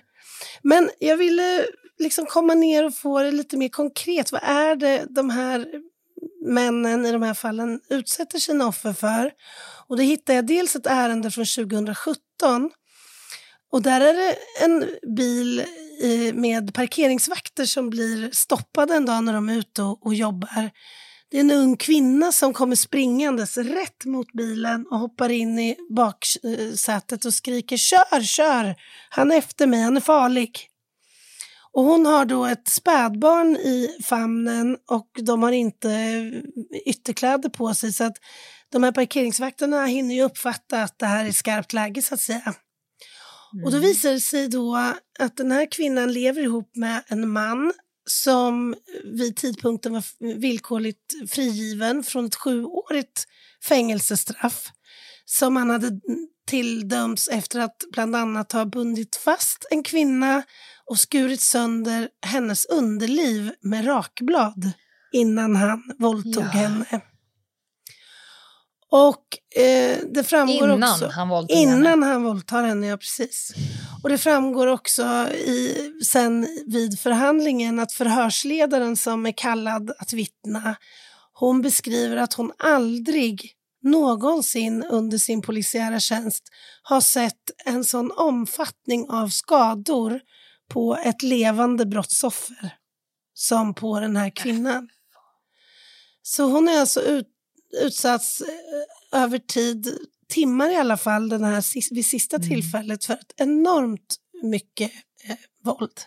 Men jag ville eh, liksom komma ner och få det lite mer konkret. Vad är det de här männen i de här fallen utsätter sina offer för? Och då hittade jag dels ett ärende från 2017 och där är det en bil eh, med parkeringsvakter som blir stoppade en dag när de är ute och, och jobbar. Det är en ung kvinna som kommer springandes rätt mot bilen och hoppar in i baksätet och skriker kör, kör, han är efter mig, han är farlig. Och hon har då ett spädbarn i famnen och de har inte eh, ytterkläder på sig så att de här parkeringsvakterna hinner ju uppfatta att det här är skarpt läge så att säga. Och då visar det sig då att den här kvinnan lever ihop med en man som vid tidpunkten var villkorligt frigiven från ett sjuårigt fängelsestraff som han hade tilldömts efter att bland annat ha bundit fast en kvinna och skurit sönder hennes underliv med rakblad innan han våldtog Ja. henne. Och eh, det framgår Innan också... han Innan henne. han våldtar henne, ja precis. Och det framgår också i, sen vid förhandlingen att förhörsledaren som är kallad att vittna, hon beskriver att hon aldrig någonsin under sin polisiära tjänst har sett en sån omfattning av skador på ett levande brottsoffer som på den här kvinnan. Så hon är alltså ut, utsatts eh, över tid, timmar i alla fall, den här, vid sista tillfället för ett enormt mycket eh, våld.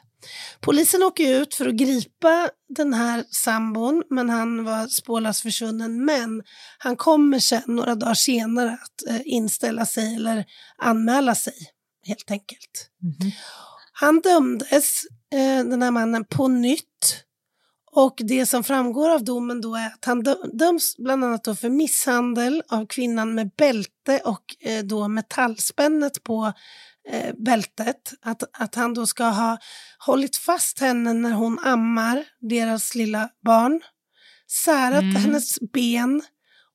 Polisen åker ut för att gripa den här sambon, men han var spårlöst försvunnen. Men han kommer sen några dagar senare att eh, inställa sig eller anmäla sig, helt enkelt. Han dömdes, eh, den här mannen, på nytt. Och det som framgår av domen då är att han dö- döms bland annat för misshandel av kvinnan med bälte och eh, då metallspännet på eh, bältet. Att, att han då ska ha hållit fast henne när hon ammar deras lilla barn, särat Mm. hennes ben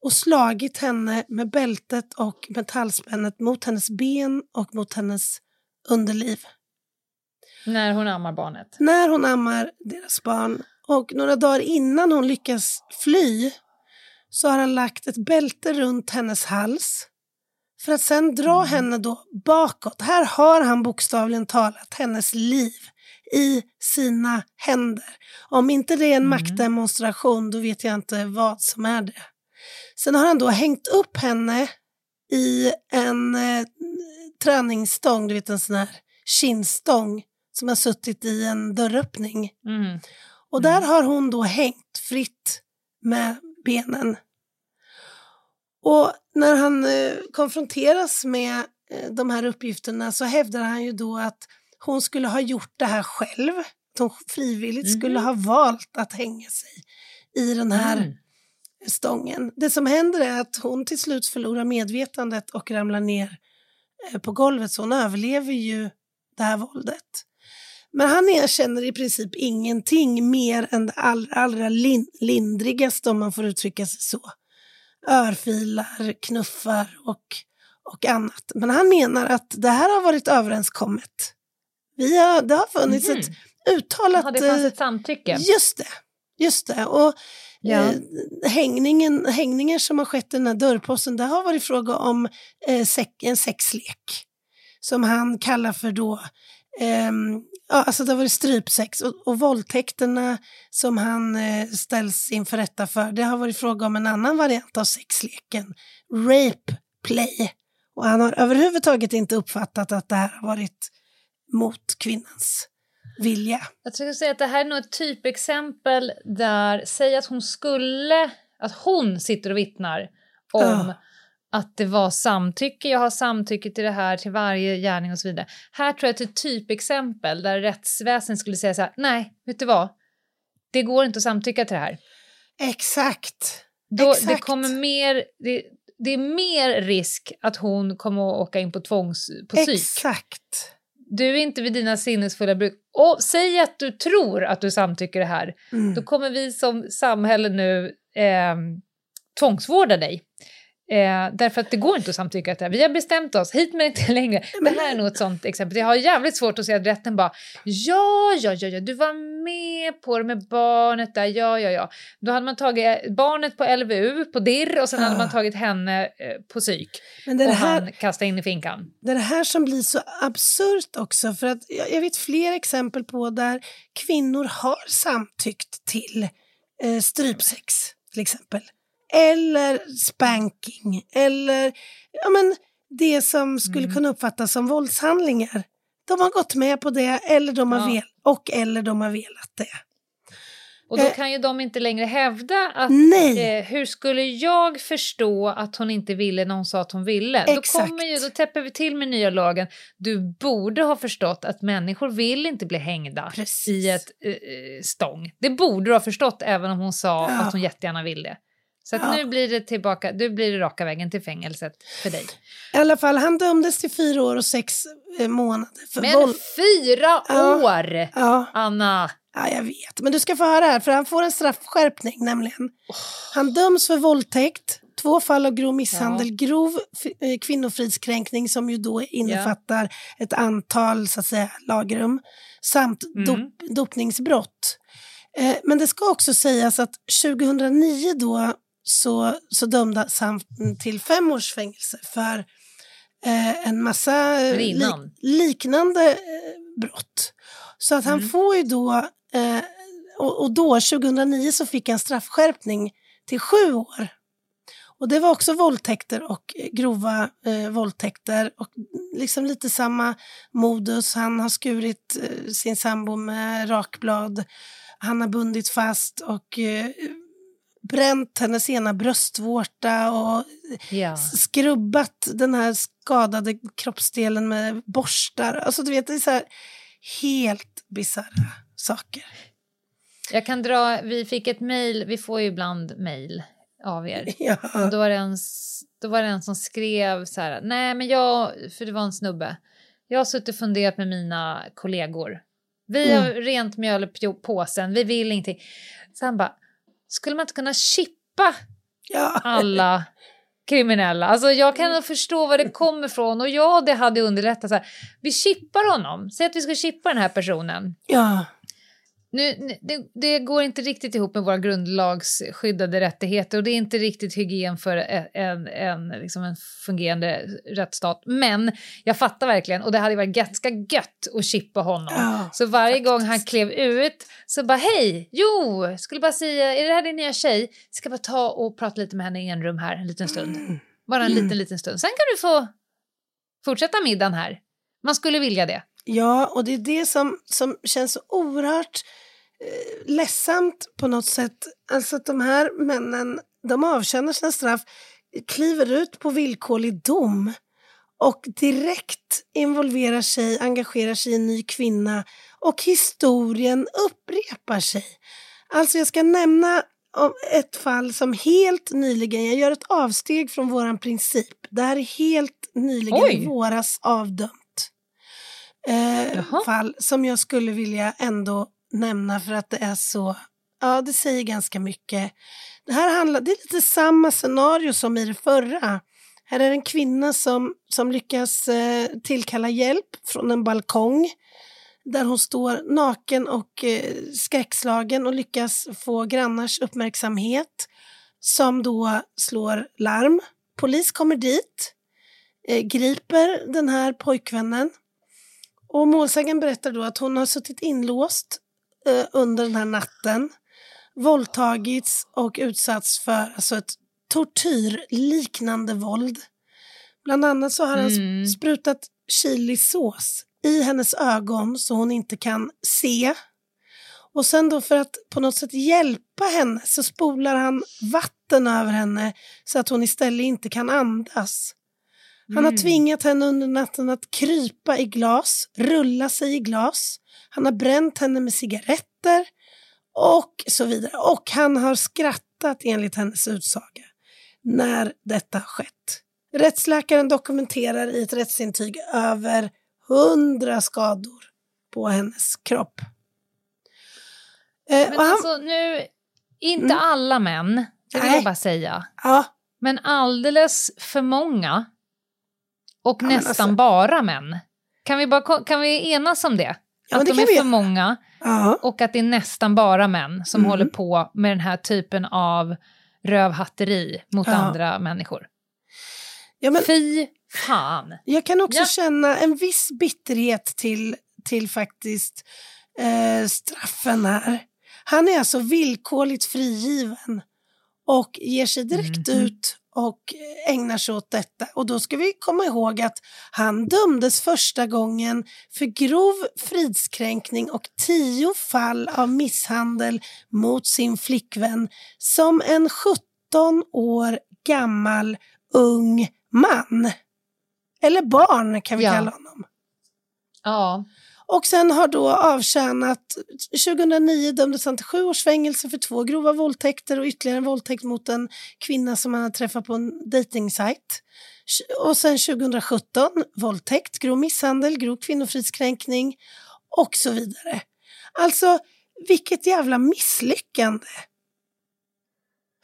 och slagit henne med bältet och metallspännet mot hennes ben och mot hennes underliv När hon ammar barnet. när hon ammar deras barn. Och några dagar innan hon lyckas fly så har han lagt ett bälte runt hennes hals för att sen dra henne då bakåt. Här har han bokstavligen talat hennes liv i sina händer. Om inte det är en maktdemonstration då vet jag inte vad som är det. Sen har han då hängt upp henne i en eh, träningsstång, du vet en sån här kindstång som har suttit i en dörröppning. Mm. Och där har hon då hängt fritt med benen. Och när han eh, konfronteras med eh, de här uppgifterna så hävdar han ju då att hon skulle ha gjort det här själv. Att hon frivilligt skulle ha valt att hänga sig i den här Mm. stången. Det som händer är att hon till slut förlorar medvetandet och ramlar ner eh, på golvet så hon överlever ju det här våldet. Men han erkänner i princip ingenting mer än det allra, allra lin lindrigaste om man får uttrycka sig så. Örfilar, knuffar och, och annat. Men han menar att det här har varit överenskommet. Vi har, det har funnits Mhm. ett uttalat... Ja, det fanns eh, ett samtycke. Just det, just det. Och Ja. eh, hängningen, hängningar som har skett i den här dörrposten, det har varit fråga om eh, sex, en sexlek. Som han kallar för då, ehm, ja, alltså det har varit strypsex. Och, och våldtäkterna som han eh, ställs inför rätta för, det har varit fråga om en annan variant av sexleken. Rape play. Och han har överhuvudtaget inte uppfattat att det här har varit mot kvinnans vilja. Jag skulle säga att det här är nog ett typexempel där, säg att hon skulle, att hon sitter och vittnar om Ja. Att det var samtycke, jag har samtycke till det här, till varje gärning och så vidare. Här tror jag att det ett typexempel där rättsväsendet skulle säga så här, nej, vet du vad? Det går inte att samtycka till det här. Exakt. Då, det, Exakt. kommer mer, det, det är mer risk att hon kommer att åka in på tvångs, på psyk. Exakt. Du är inte vid dina sinnesfulla bruk. Och säg att du tror att du samtycker det här. Mm. Då kommer vi som samhälle nu eh, tvångsvårda dig. Eh, därför att det går inte att samtycka till det här. Vi har bestämt oss, hit men inte längre. Det här är nog ett sånt exempel. Jag har jävligt svårt att se att rätten bara, ja, ja, ja, ja, du var med på det med barnet där, ja, ja, ja. Då hade man tagit barnet på LVU, på DIR och sen hade Ah. man tagit henne eh, på psyk. Men det och här, han kastade in i finkan. det är det här som blir så absurt också. För att jag, jag vet fler exempel på där kvinnor har samtyckt till eh, strypsex till exempel. Eller spanking. Eller ja, men, det som skulle Mm. kunna uppfattas som våldshandlingar. De har gått med på det eller de har Ja. vel- och eller de har velat det. Och då Eh. kan ju de inte längre hävda att Nej. eh, hur skulle jag förstå att hon inte ville när hon sa att hon ville? Exakt. Då, kommer ju, då täpper vi till med nya lagen. Du borde ha förstått att människor vill inte bli hängda Precis. i ett eh, eh, stång. Det borde du ha förstått även om hon sa Ja. att hon jättegärna vill det. Så Ja. nu blir det tillbaka, nu blir det raka vägen till fängelset för dig. I alla fall, han dömdes till fyra år och sex eh, månader för Men våld. fyra Ja. år! Ja, Anna! ja, jag vet. Men du ska få höra här, för han får en straffskärpning nämligen. Han döms för våldtäkt, två fall av grov misshandel, grov f- eh, kvinnofridskränkning som ju då innefattar ett antal så att säga, lagrum samt Mm. dop, dopningsbrott. Eh, men det ska också sägas att 2009 då så, så dömdes han till fem års fängelse för eh, en massa eh, innan? liknande eh, brott. Så att han Mm. får ju då, eh, och, och då 2009 så fick han straffskärpning till sju år. Och det var också våldtäkter och eh, grova eh, våldtäkter och liksom lite samma modus. Han har skurit eh, sin sambo med rakblad. Han har bundit fast och bränt hennes ena bröstvårta och Ja. skrubbat den här skadade kroppsdelen med borstar. Alltså du vet, det är så här helt bisarra saker. Jag kan dra, vi fick ett mejl, vi får ju ibland mejl av er. Ja. Och då var, det en, då var det en som skrev så här, nej men jag, för det var en snubbe, jag har suttit och funderat med mina kollegor. Vi Mm. har rent mjöl i påsen, vi vill ingenting. Så han bara, skulle man inte kunna chippa Ja. alla kriminella? Alltså jag kan nog förstå var det kommer ifrån och ja, det hade underlättat. Så här, vi chippar honom, säg att vi ska chippa den här personen. ja. Nu, det, det går inte riktigt ihop med våra grundlagsskyddade rättigheter och det är inte riktigt hygien för en, en, liksom en fungerande rättsstat. Men jag fattar verkligen och det hade varit ganska gött att chippa honom. Ja, så varje faktiskt. gång han klev ut så bara hej, jo, skulle bara säga, är det här din nya tjej? Ska bara ta och prata lite med henne i en rum här en liten stund. Mm. Bara en liten, liten stund. Sen kan du få fortsätta middagen här. Man skulle vilja det. Ja, och det är det som, som känns så oerhört ledsamt på något sätt. Alltså att de här männen, de avtjänar sina straff, kliver ut på villkorlig dom och direkt involverar sig, engagerar sig i en ny kvinna och historien upprepar sig. Alltså jag ska nämna ett fall som helt nyligen, jag gör ett avsteg från våran princip. Det här är helt nyligen Oj. i våras avdömt. Eh, fall som jag skulle vilja ändå nämna för att det är så, ja det säger ganska mycket. Det här handlar, det är lite samma scenario som i det förra. Här är det en kvinna som, som lyckas eh, tillkalla hjälp från en balkong där hon står naken och eh, skräckslagen och lyckas få grannars uppmärksamhet som då slår larm. Polis kommer dit, eh, griper den här pojkvännen och målsägaren berättar då att hon har suttit inlåst eh, under den här natten, våldtagits och utsatts för alltså ett tortyrliknande våld. Bland annat så har han Mm. sp- sprutat chilisås i hennes ögon så hon inte kan se. Och sen då för att på något sätt hjälpa henne så spolar han vatten över henne så att hon istället inte kan andas. Han har Mm. tvingat henne under natten att krypa i glas, rulla sig i glas. Han har bränt henne med cigaretter och så vidare. Och han har skrattat enligt hennes utsaga när detta skett. Rättsläkaren dokumenterar i ett rättsintyg över hundra skador på hennes kropp. Eh, Men han, alltså nu, inte Mm. alla män, det vill Nej. jag bara säga. ja, Men alldeles för många. Och Ja, nästan alltså- bara män. Kan vi, bara, kan vi enas om det? Ja, att det de är vi för göra. många ja, och att det är nästan bara män som Mm. håller på med den här typen av rövhatteri mot Ja. andra människor. ja, men Fy fan! Jag kan också Ja. känna en viss bitterhet till, till faktiskt eh, straffen här. Han är alltså villkorligt frigiven och ger sig direkt Mhm. ut och ägnar sig åt detta. Och då ska vi komma ihåg att han dömdes första gången för grov fridskränkning och tio fall av misshandel mot sin flickvän som en 17 år gammal ung man. Eller barn kan vi Ja. kalla honom. Ja. Och sen har då avtjänat, 2009 dömdes han till sju års fängelse för två grova våldtäkter och ytterligare en våldtäkt mot en kvinna som han hade träffat på en dejtingsajt. Och sen 2017 våldtäkt, grov misshandel, grov kvinnofridskränkning och så vidare. Alltså, vilket jävla misslyckande.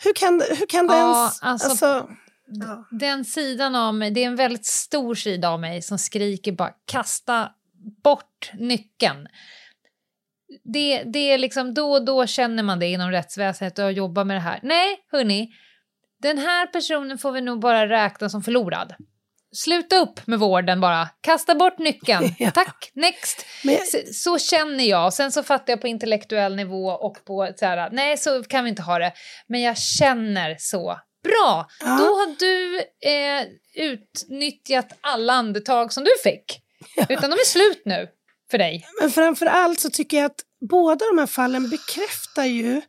Hur kan, hur kan det Ja, ens... alltså- Alltså, ja. Den sidan av mig, det är en väldigt stor sida av mig som skriker bara kasta bort nyckeln. Det, det är liksom då och då känner man det inom rättsväsendet och jobbar med det här. Nej, hörni, den här personen får vi nog bara räkna som förlorad. Sluta upp med vården bara. Kasta bort nyckeln. Ja. Tack, next. Men- Så, så känner jag. Sen så fattar jag på intellektuell nivå och på så här, nej så kan vi inte ha det. Men jag känner så. Bra, Ja. då har du eh, utnyttjat alla andetag som du fick. Utan de är slut nu för dig. Men framför allt så tycker jag att båda de här fallen bekräftar ju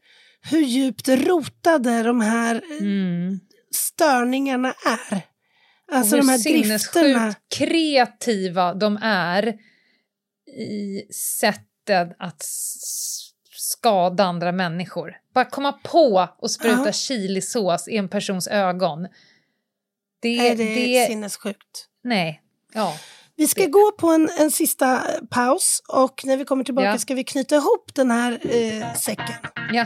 hur djupt rotade de här eh, störningarna är. Alltså de hur här drifterna. kreativa de är i sättet att skada andra människor. Bara komma på och spruta Ja. chilisås i en persons ögon. Det, Nej, det det, är sinnessjukt. nej. Ja. Vi ska gå på en, en sista paus och när vi kommer tillbaka Ja. ska vi knyta ihop den här eh, säcken. ja.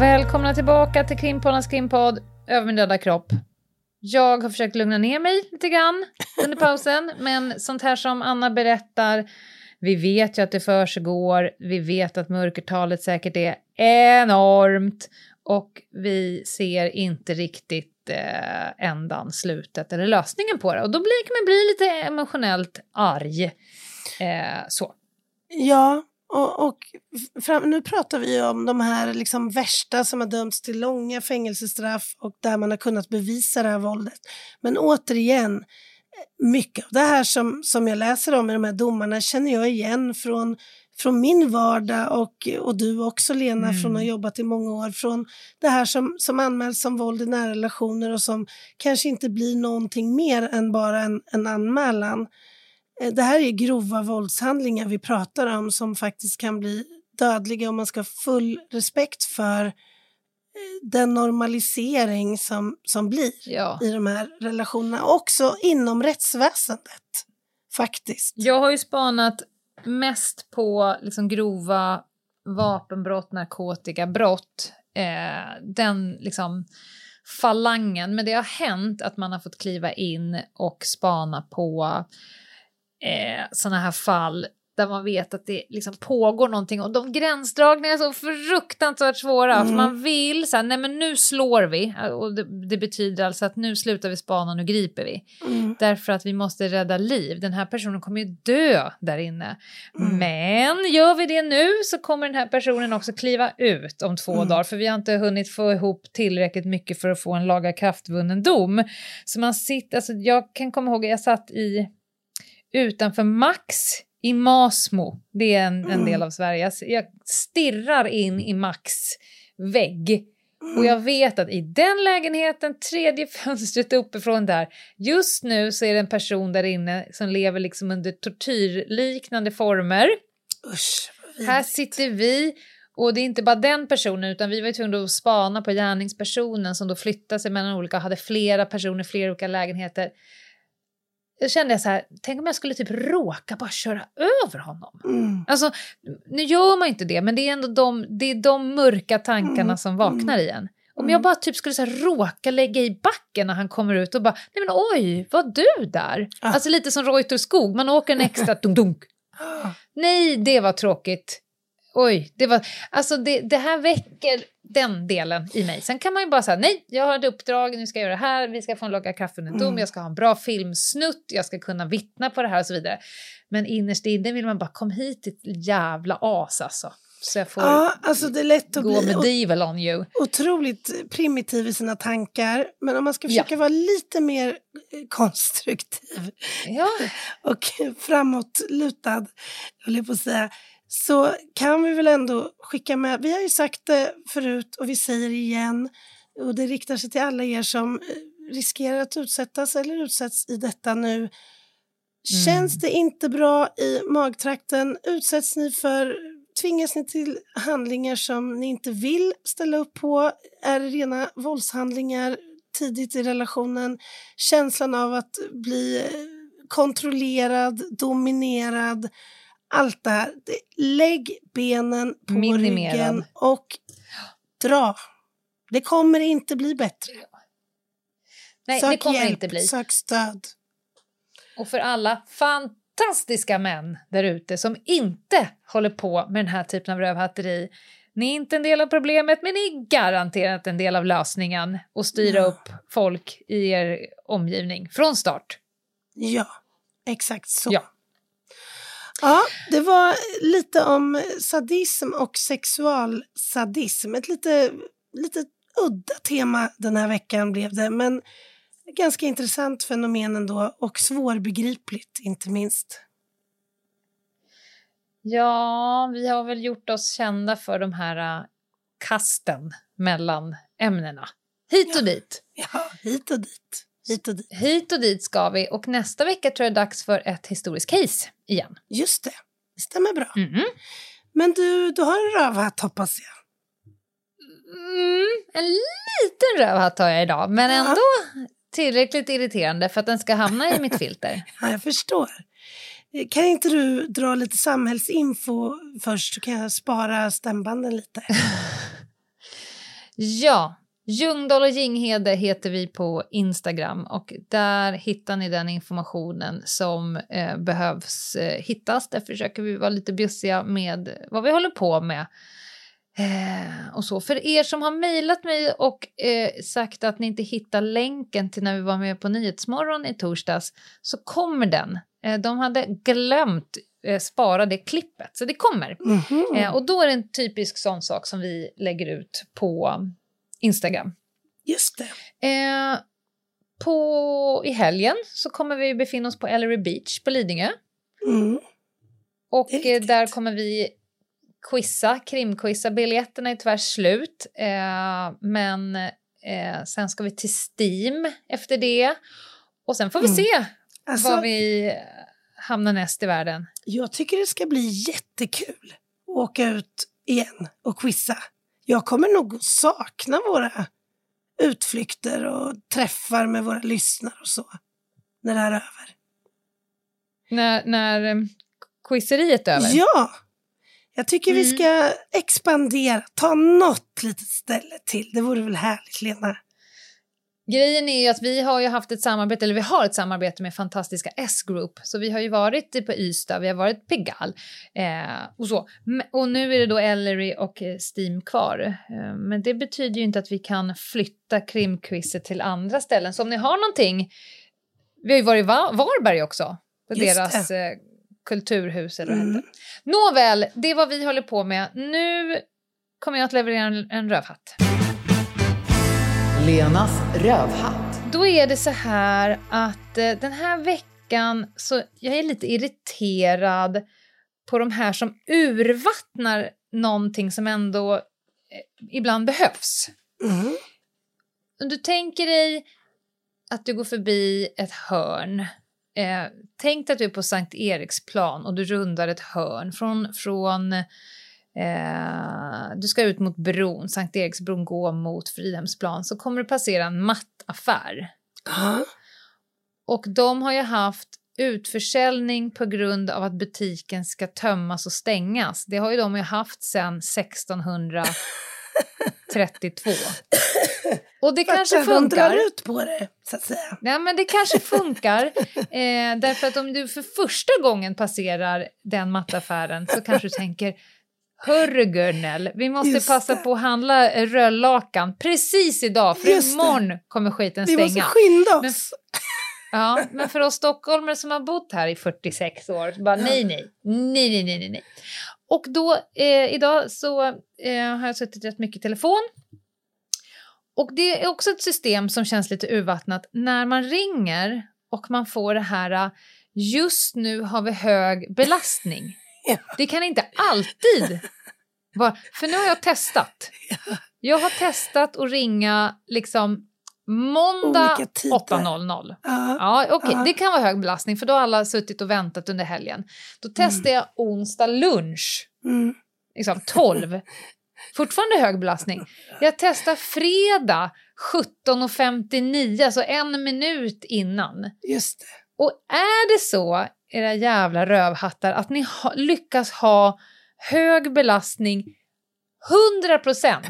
Välkomna tillbaka till Krimpoddarnas krimpodd Över min döda kropp. Jag har försökt lugna ner mig lite grann under pausen, men sånt här som Anna berättar, vi vet ju att det försiggår, vi vet att mörkertalet säkert är enormt och vi ser inte riktigt eh, ändan, slutet eller lösningen på det. Och då blir, kan man bli lite emotionellt arg. Eh, så. Ja, och, och fram, nu pratar vi om de här liksom värsta som har dömts till långa fängelsestraff och där man har kunnat bevisa det här våldet. Men återigen, mycket av det här som, som jag läser om i de här domarna känner jag igen från, från min vardag och, och du också Lena från att ha jobbat i många år. Från det här som, som anmäls som våld i nära relationer och som kanske inte blir någonting mer än bara en, en anmälan. Eh, Det här är grova våldshandlingar vi pratar om som faktiskt kan bli dödliga och man ska ha full respekt för eh, den normalisering som, som blir Ja. i de här relationerna, också inom rättsväsendet. Faktiskt. Jag har ju spanat mest på liksom grova vapenbrott, narkotikabrott. Eh, den liksom falangen. Men det har hänt att man har fått kliva in och spana på eh, sådana här fall där man vet att det liksom pågår någonting och de gränsdragningarna är så fruktansvärt svåra för Mm. man vill så här, nej men nu slår vi och det, det betyder alltså att nu slutar vi spana, nu griper vi. Mm. Därför att vi måste rädda liv. Den här personen kommer ju dö där inne. Mm. Men gör vi det nu så kommer den här personen också kliva ut om två Mm. dagar för vi har inte hunnit få ihop tillräckligt mycket för att få en lagakraftvunnen dom. Så man sitter, alltså jag kan komma ihåg, jag satt i utanför Max i Masmo, det är en, en Mm. del av Sverige. Jag, stirrar in i Max vägg Mm. och jag vet att i den lägenheten, tredje fönstret uppifrån där, just nu så är det en person där inne som lever liksom under tortyrliknande former. Usch, Här sitter vi och det är inte bara den personen utan vi var ju tvungna att spana på gärningspersonen som då flyttade sig mellan olika och hade flera personer, flera olika lägenheter. Jag kände jag så här, tänk om jag skulle typ råka bara köra över honom. Mm. Alltså, nu gör man inte det, men det är ändå de, det är de mörka tankarna Mm. som vaknar i en. Om jag bara typ skulle så här, råka lägga i backen när han kommer ut och bara, nej men oj, var du där? Ah. Alltså lite som Reuter skog, man åker en extra dunk-dunk. Nej, det var tråkigt. Oj, det var, alltså det, det här väcker den delen i mig. Sen kan man ju bara säga, nej, jag har ett uppdrag, nu ska jag göra det här, vi ska få en locka kaffe under dom, Mm. jag ska ha en bra filmsnutt, jag ska kunna vittna på det här och så vidare. Men innerst inne vill man bara, kom hit ditt jävla as alltså. Så jag får Ja, alltså det är lätt att gå bli medieval on you. otroligt primitiv i sina tankar. Men om man ska försöka vara lite mer eh, konstruktiv Ja, och framåtlutad, höll jag på att säga, så kan vi väl ändå skicka med, vi har ju sagt det förut och vi säger det igen, och det riktar sig till alla er som eh, riskerar att utsättas eller utsätts i detta nu. Känns det inte bra i magtrakten, utsätts ni för, tvingas ni till handlingar som ni inte vill ställa upp på, är det rena våldshandlingar tidigt i relationen, känslan av att bli eh, kontrollerad, dominerad, allt det här. Lägg benen på Minimerad. ryggen och dra. Det kommer inte bli bättre. nej, sök det kommer hjälp, inte bli. sök stöd. Och för alla fantastiska män där ute som inte håller på med den här typen av rövhatteri. Ni är inte en del av problemet, men ni är garanterat en del av lösningen och styra Ja. upp folk i er omgivning från start. Ja, exakt så. Ja. Ja, det var lite om sadism och sexualsadism. Ett lite, lite udda tema den här veckan blev det, men ganska intressant fenomen ändå och svårbegripligt inte minst. Ja, vi har väl gjort oss kända för de här äh, kasten mellan ämnena. Hit och dit. Ja, hit och dit. Hit och dit. Hit och dit ska vi och nästa vecka tror jag det är dags för ett historiskt case igen. Just det, det stämmer bra. Mhm. Men du, du har en rövhatt hoppas jag. Mm, en liten rövhatt har jag idag, men Ja. ändå tillräckligt irriterande för att den ska hamna i mitt filter. Ja, jag förstår. Kan inte du dra lite samhällsinfo först så kan jag spara stämbanden lite? Ja, Ljungdahl och Ginghede heter vi på Instagram och där hittar ni den informationen som eh, behövs eh, hittas. Där försöker vi vara lite bjussiga med vad vi håller på med. Eh, och så. För er som har mejlat mig och eh, sagt att ni inte hittar länken till när vi var med på Nyhetsmorgon i torsdags så kommer den. Eh, de hade glömt eh, spara det klippet, så det kommer. Mhm. Eh, och då är det en typisk sån sak som vi lägger ut på Instagram. Just det. Eh, på, I helgen så kommer vi befinna oss på Ellery Beach på Lidingö. Mm. Och eh, där kommer vi quizza, krimquizza. Biljetterna är tyvärr slut. Eh, men eh, sen ska vi till Steam efter det. Och sen får vi Mm. se Alltså, var vi hamnar näst i världen. Jag tycker det ska bli jättekul att åka ut igen och quizza. Jag kommer nog sakna våra utflykter och träffar med våra lyssnare och så. När det här är över. När, när eh, quizeriet är över. Ja! Jag tycker vi Mm. ska expandera, ta något litet ställe till. Det vore väl härligt, Lena? Grejen är ju att vi har ju haft ett samarbete, eller vi har ett samarbete med fantastiska S-Group. Så vi har ju varit på Ystad, vi har varit Pigalle eh, och så. Och nu är det då Ellery och eh, Steam kvar. Eh, men det betyder ju inte att vi kan flytta krimquizet till andra ställen. Så om ni har någonting, vi har ju varit i Va- Varberg också, på Just deras eh, kulturhus eller vad Mm. heter. Nåväl, det är vad vi håller på med. Nu kommer jag att leverera en, en rövhatt. Lenas rövhatt. Då är det så här att eh, den här veckan så jag är lite irriterad på de här som urvattnar någonting som ändå eh, ibland behövs. Mm. Om du tänker dig att du går förbi ett hörn. Eh, tänk dig att du är på Sankt Eriksplan och du rundar ett hörn från, från eh, du ska ut mot bron, Sankt Eriksbron, gå mot Fridhemsplan så kommer du passera en mattaffär. Och de har ju haft utförsäljning på grund av att butiken ska tömmas och stängas. Det har ju de ju haft sedan 1632. Och det kanske Fattar, De funkar. drar ut på det, så att säga. Ja, men det kanske funkar. Eh, därför att om du för första gången passerar den mattaffären så kanske du tänker Hörru Gunnel, vi måste Just passa det. på att handla eh, röllakan precis idag för Just det. imorgon kommer skiten Vi måste stänga. skynda Men- oss. Ja, men för oss stockholmare som har bott här i 46 år, bara nej, nej, nej, nej, nej, nej, nej. Och då, eh, idag så eh, har jag suttit rätt mycket i telefon. Och det är också ett system som känns lite urvattnat när man ringer och man får det här eh, just nu har vi hög belastning. Det kan inte alltid vara, för nu har jag testat. Jag har testat att ringa liksom måndag Olika tider. 8.00. Ja. Okej, Ja. det kan vara hög belastning för då har alla suttit och väntat under helgen. Då testar jag onsdag lunch, Mm. liksom 12. Fortfarande hög belastning. Jag testar fredag 17.59, alltså en minut innan. Just det. Och är det så, era jävla rövhattar, att ni ha, lyckas ha hög belastning 100%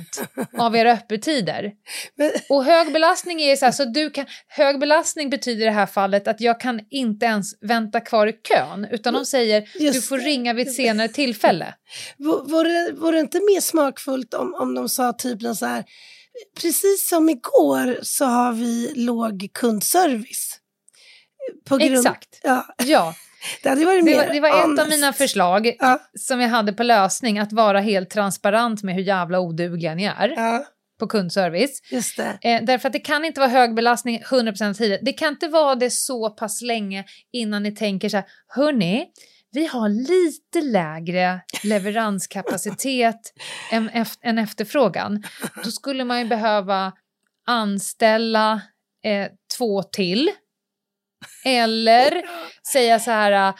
av era öppettider. Och hög belastning är så här, så du kan, hög belastning betyder i det här fallet att jag kan inte ens vänta kvar i kön, utan de säger Just du får ringa vid ett senare tillfälle. vore, vore det inte mer smakfullt om, om de sa typ så här, precis som igår så har vi låg kundservice. På grund, Exakt. Ja, Ja, det hade varit det var, det var ett av mina förslag Ja, som jag hade på lösning, att vara helt transparent med hur jävla odugliga ni är ja, på kundservice. just det. Eh, därför att det kan inte vara hög belastning 100% av tiden. Det kan inte vara det så pass länge innan ni tänker så här, hörni, vi har lite lägre leveranskapacitet än, än efterfrågan. Då skulle man ju behöva anställa eh, två till. Eller säga så här, eh,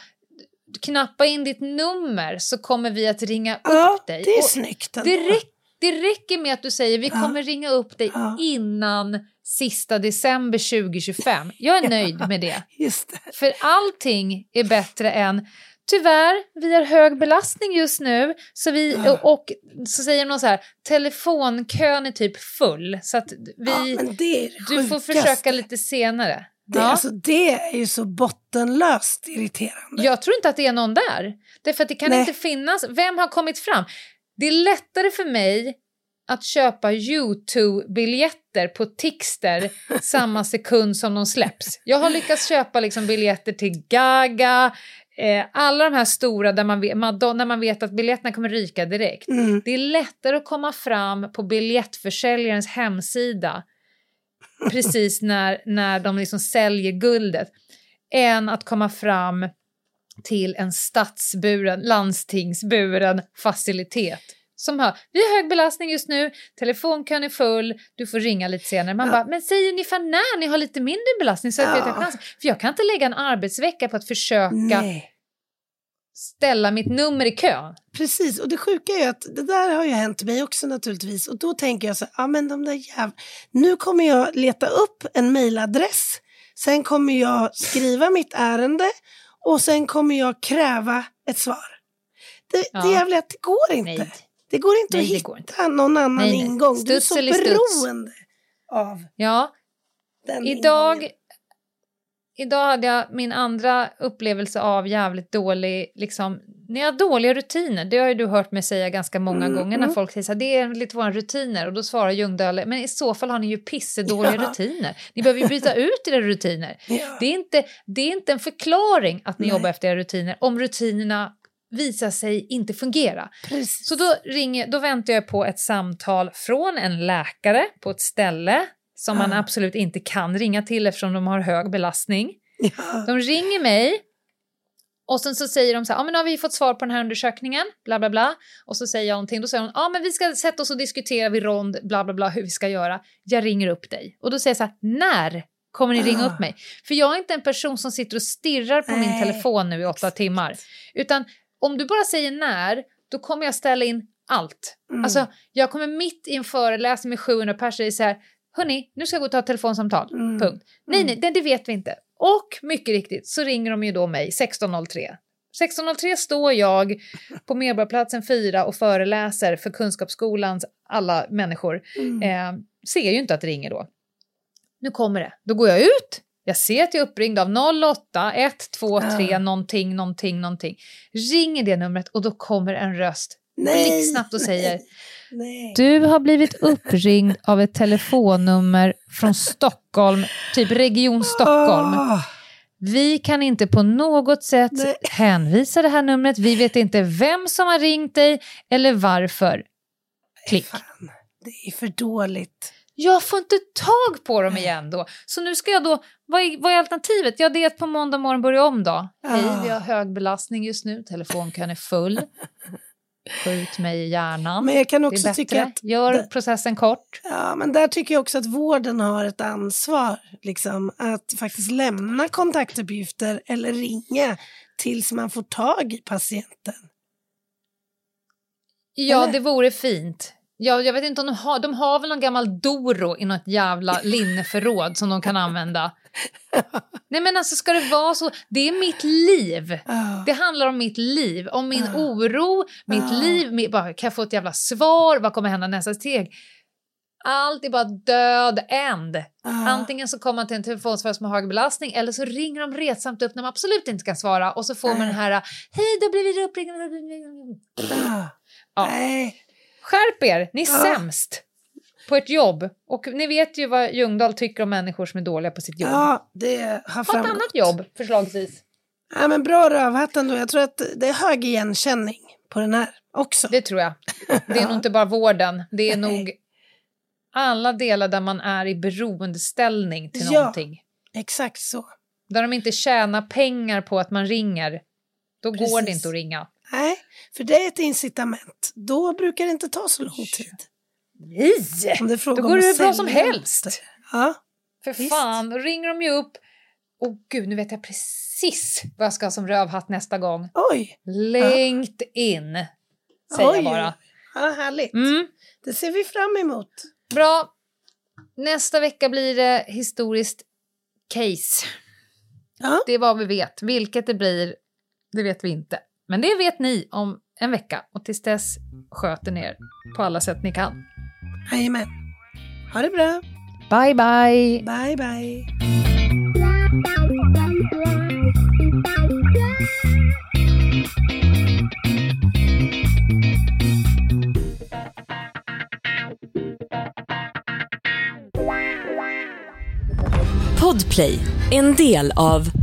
knappa in ditt nummer så kommer vi att ringa upp Ja, dig. det är snyggt det, räck, det räcker med att du säger vi Ja. kommer ringa upp dig Ja. innan sista december 2025. Jag är nöjd med det. Det. För allting är bättre än Tyvärr, vi har hög belastning just nu. Så vi, och, och så säger de så här, telefonkön är typ full. Så att vi, du får försöka lite senare. Det, Ja. alltså, det är ju så bottenlöst irriterande. Jag tror inte att det är någon där. Därför att det kan Nej. inte finnas. Vem har kommit fram? Det är lättare för mig att köpa YouTube-biljetter på Tixter samma sekund som de släpps. Jag har lyckats köpa liksom biljetter till Gaga, eh, alla de här stora där man vet, Madonna, när man vet att biljetterna kommer ryka direkt. Mm. Det är lättare att komma fram på biljettförsäljarens hemsida precis när, när de liksom säljer guldet än att komma fram till en stadsburen, landstingsburen facilitet. Som har, vi har hög belastning just nu, telefonkön är full, du får ringa lite senare. Man Ja. bara, men säg ungefär när ni har lite mindre belastning så att jag Ja. att chansen. För jag kan inte lägga en arbetsvecka på att försöka Nej. Ställa mitt nummer i kön. Precis, och det sjuka är att det där har ju hänt mig också naturligtvis. Och då tänker jag så ja men de där jävla... Nu kommer jag leta upp en mejladress, sen kommer jag skriva mitt ärende och sen kommer jag kräva ett svar. Det, Ja. det jävla det går inte. Nej. Det går inte Nej, att hitta inte. någon annan Nej, ingång. Du är så beroende av Ja, den Idag, ingången. Idag hade jag min andra upplevelse av jävligt dålig, liksom, när jag har dåliga rutiner, det har ju du hört mig säga ganska många Mm, gånger när mm. folk säger så här, det är lite våra rutiner och då svarar Ljungdahl, men i så fall har ni ju pissedåliga Ja. rutiner. Ni behöver ju byta ut era rutiner. Ja. Det är inte, det är inte en förklaring att ni Nej. jobbar efter era rutiner om rutinerna visar sig inte fungera. Precis. Så då, ringer, då väntar jag på ett samtal från en läkare på ett ställe som man absolut inte kan ringa till eftersom de har hög belastning. ja. De ringer mig och sen så säger de så här, ja men nu har vi fått svar på den här undersökningen, bla bla bla. Och så säger jag någonting, då säger hon, ja men vi ska sätta oss och diskutera vid rond, bla bla bla, hur vi ska göra. Jag ringer upp dig. Och då säger jag så här, när kommer ni ringa Ah. upp mig? För jag är inte en person som sitter och stirrar på min Nej. telefon nu i åtta timmar. Utan om du bara säger när, då kommer jag ställa in allt. Mm. Alltså, jag kommer mitt i en föreläsning med 700 personer säga så här, hörni, nu ska jag gå och ta ett telefonsamtal, Mm. punkt. Nej, nej, det, det vet vi inte. Och mycket riktigt så ringer de ju då mig 16.03. 16.03 står jag på Medborgarplatsen 4 och föreläser för Kunskapsskolans alla människor. Eh, ser ju inte att det ringer då. Nu kommer det. Då går jag ut. Jag ser att jag är uppringd av 08 123 Ah. någonting, någonting, någonting. Ringer det numret och då kommer en röst blixtsnabbt och säger Nej. du har blivit uppringd av ett telefonnummer från Stockholm, typ Region Stockholm. Åh, Vi kan inte på något sätt Nej. hänvisa det här numret. Vi vet inte vem som har ringt dig eller varför. Klick. fan, det är för dåligt. Jag får inte tag på dem igen då. Så nu ska jag då, vad är, vad är alternativet? Ja, det är att på måndag morgon börja om då. Hej, Ah. vi har hög belastning just nu, telefonkön är full. Skjut mig i hjärnan. Men jag kan också tycka att Gör det- processen kort. Ja, men där tycker jag också att vården har ett ansvar. Liksom, att faktiskt lämna kontaktuppgifter eller ringa tills man får tag i patienten. Ja, Eller? det vore fint. Ja, jag vet inte om de har, de har väl någon gammal Doro i något jävla linneförråd som de kan använda. Nej men alltså ska det vara så? Det är mitt liv. Ah. Det handlar om mitt liv, om min Ah. oro, mitt Ah. liv. Mitt, bara, kan jag få ett jävla svar? Vad kommer hända nästa steg? Allt är bara död end. Antingen så kommer man till en telefonsvarare som har hög belastning eller så ringer de retsamt upp när man absolut inte kan svara och så får man den här hej, då blir vi uppringda. Ja. Nej. Skärp er, ni är Ja. sämst på ert jobb. Och ni vet ju vad Ljungdahl tycker om människor som är dåliga på sitt jobb. Ja, det har ha ett framgått. annat jobb, förslagsvis. Ja, men bra rövhatt ändå. Jag tror att det är hög igenkänning på den här också. Det tror jag. Det är nog inte bara vården, det är Nej. nog alla delar där man är i beroendeställning till Ja. någonting. Exakt så. Där de inte tjänar pengar på att man ringer. Då går det Precis. inte att ringa. Nej, för det är ett incitament. Då brukar det inte ta så lång tid. Nej! Om det är Då går det hur bra som helst. Ja, För Visst. fan, då ringer de ju upp. Och gud, nu vet jag precis vad jag ska ha som rövhatt nästa gång. oj. LinkedIn, säger oj. jag bara. Ja, härligt. Mm. Det ser vi fram emot. Bra. Nästa vecka blir det historiskt case. Ja. Det är vad vi vet. Vilket det blir, det vet vi inte. Men det vet ni om en vecka. Och tills dess sköter ni er på alla sätt ni kan. Jajamän. Ha det bra. Bye, bye! Bye, bye. Podplay, en del av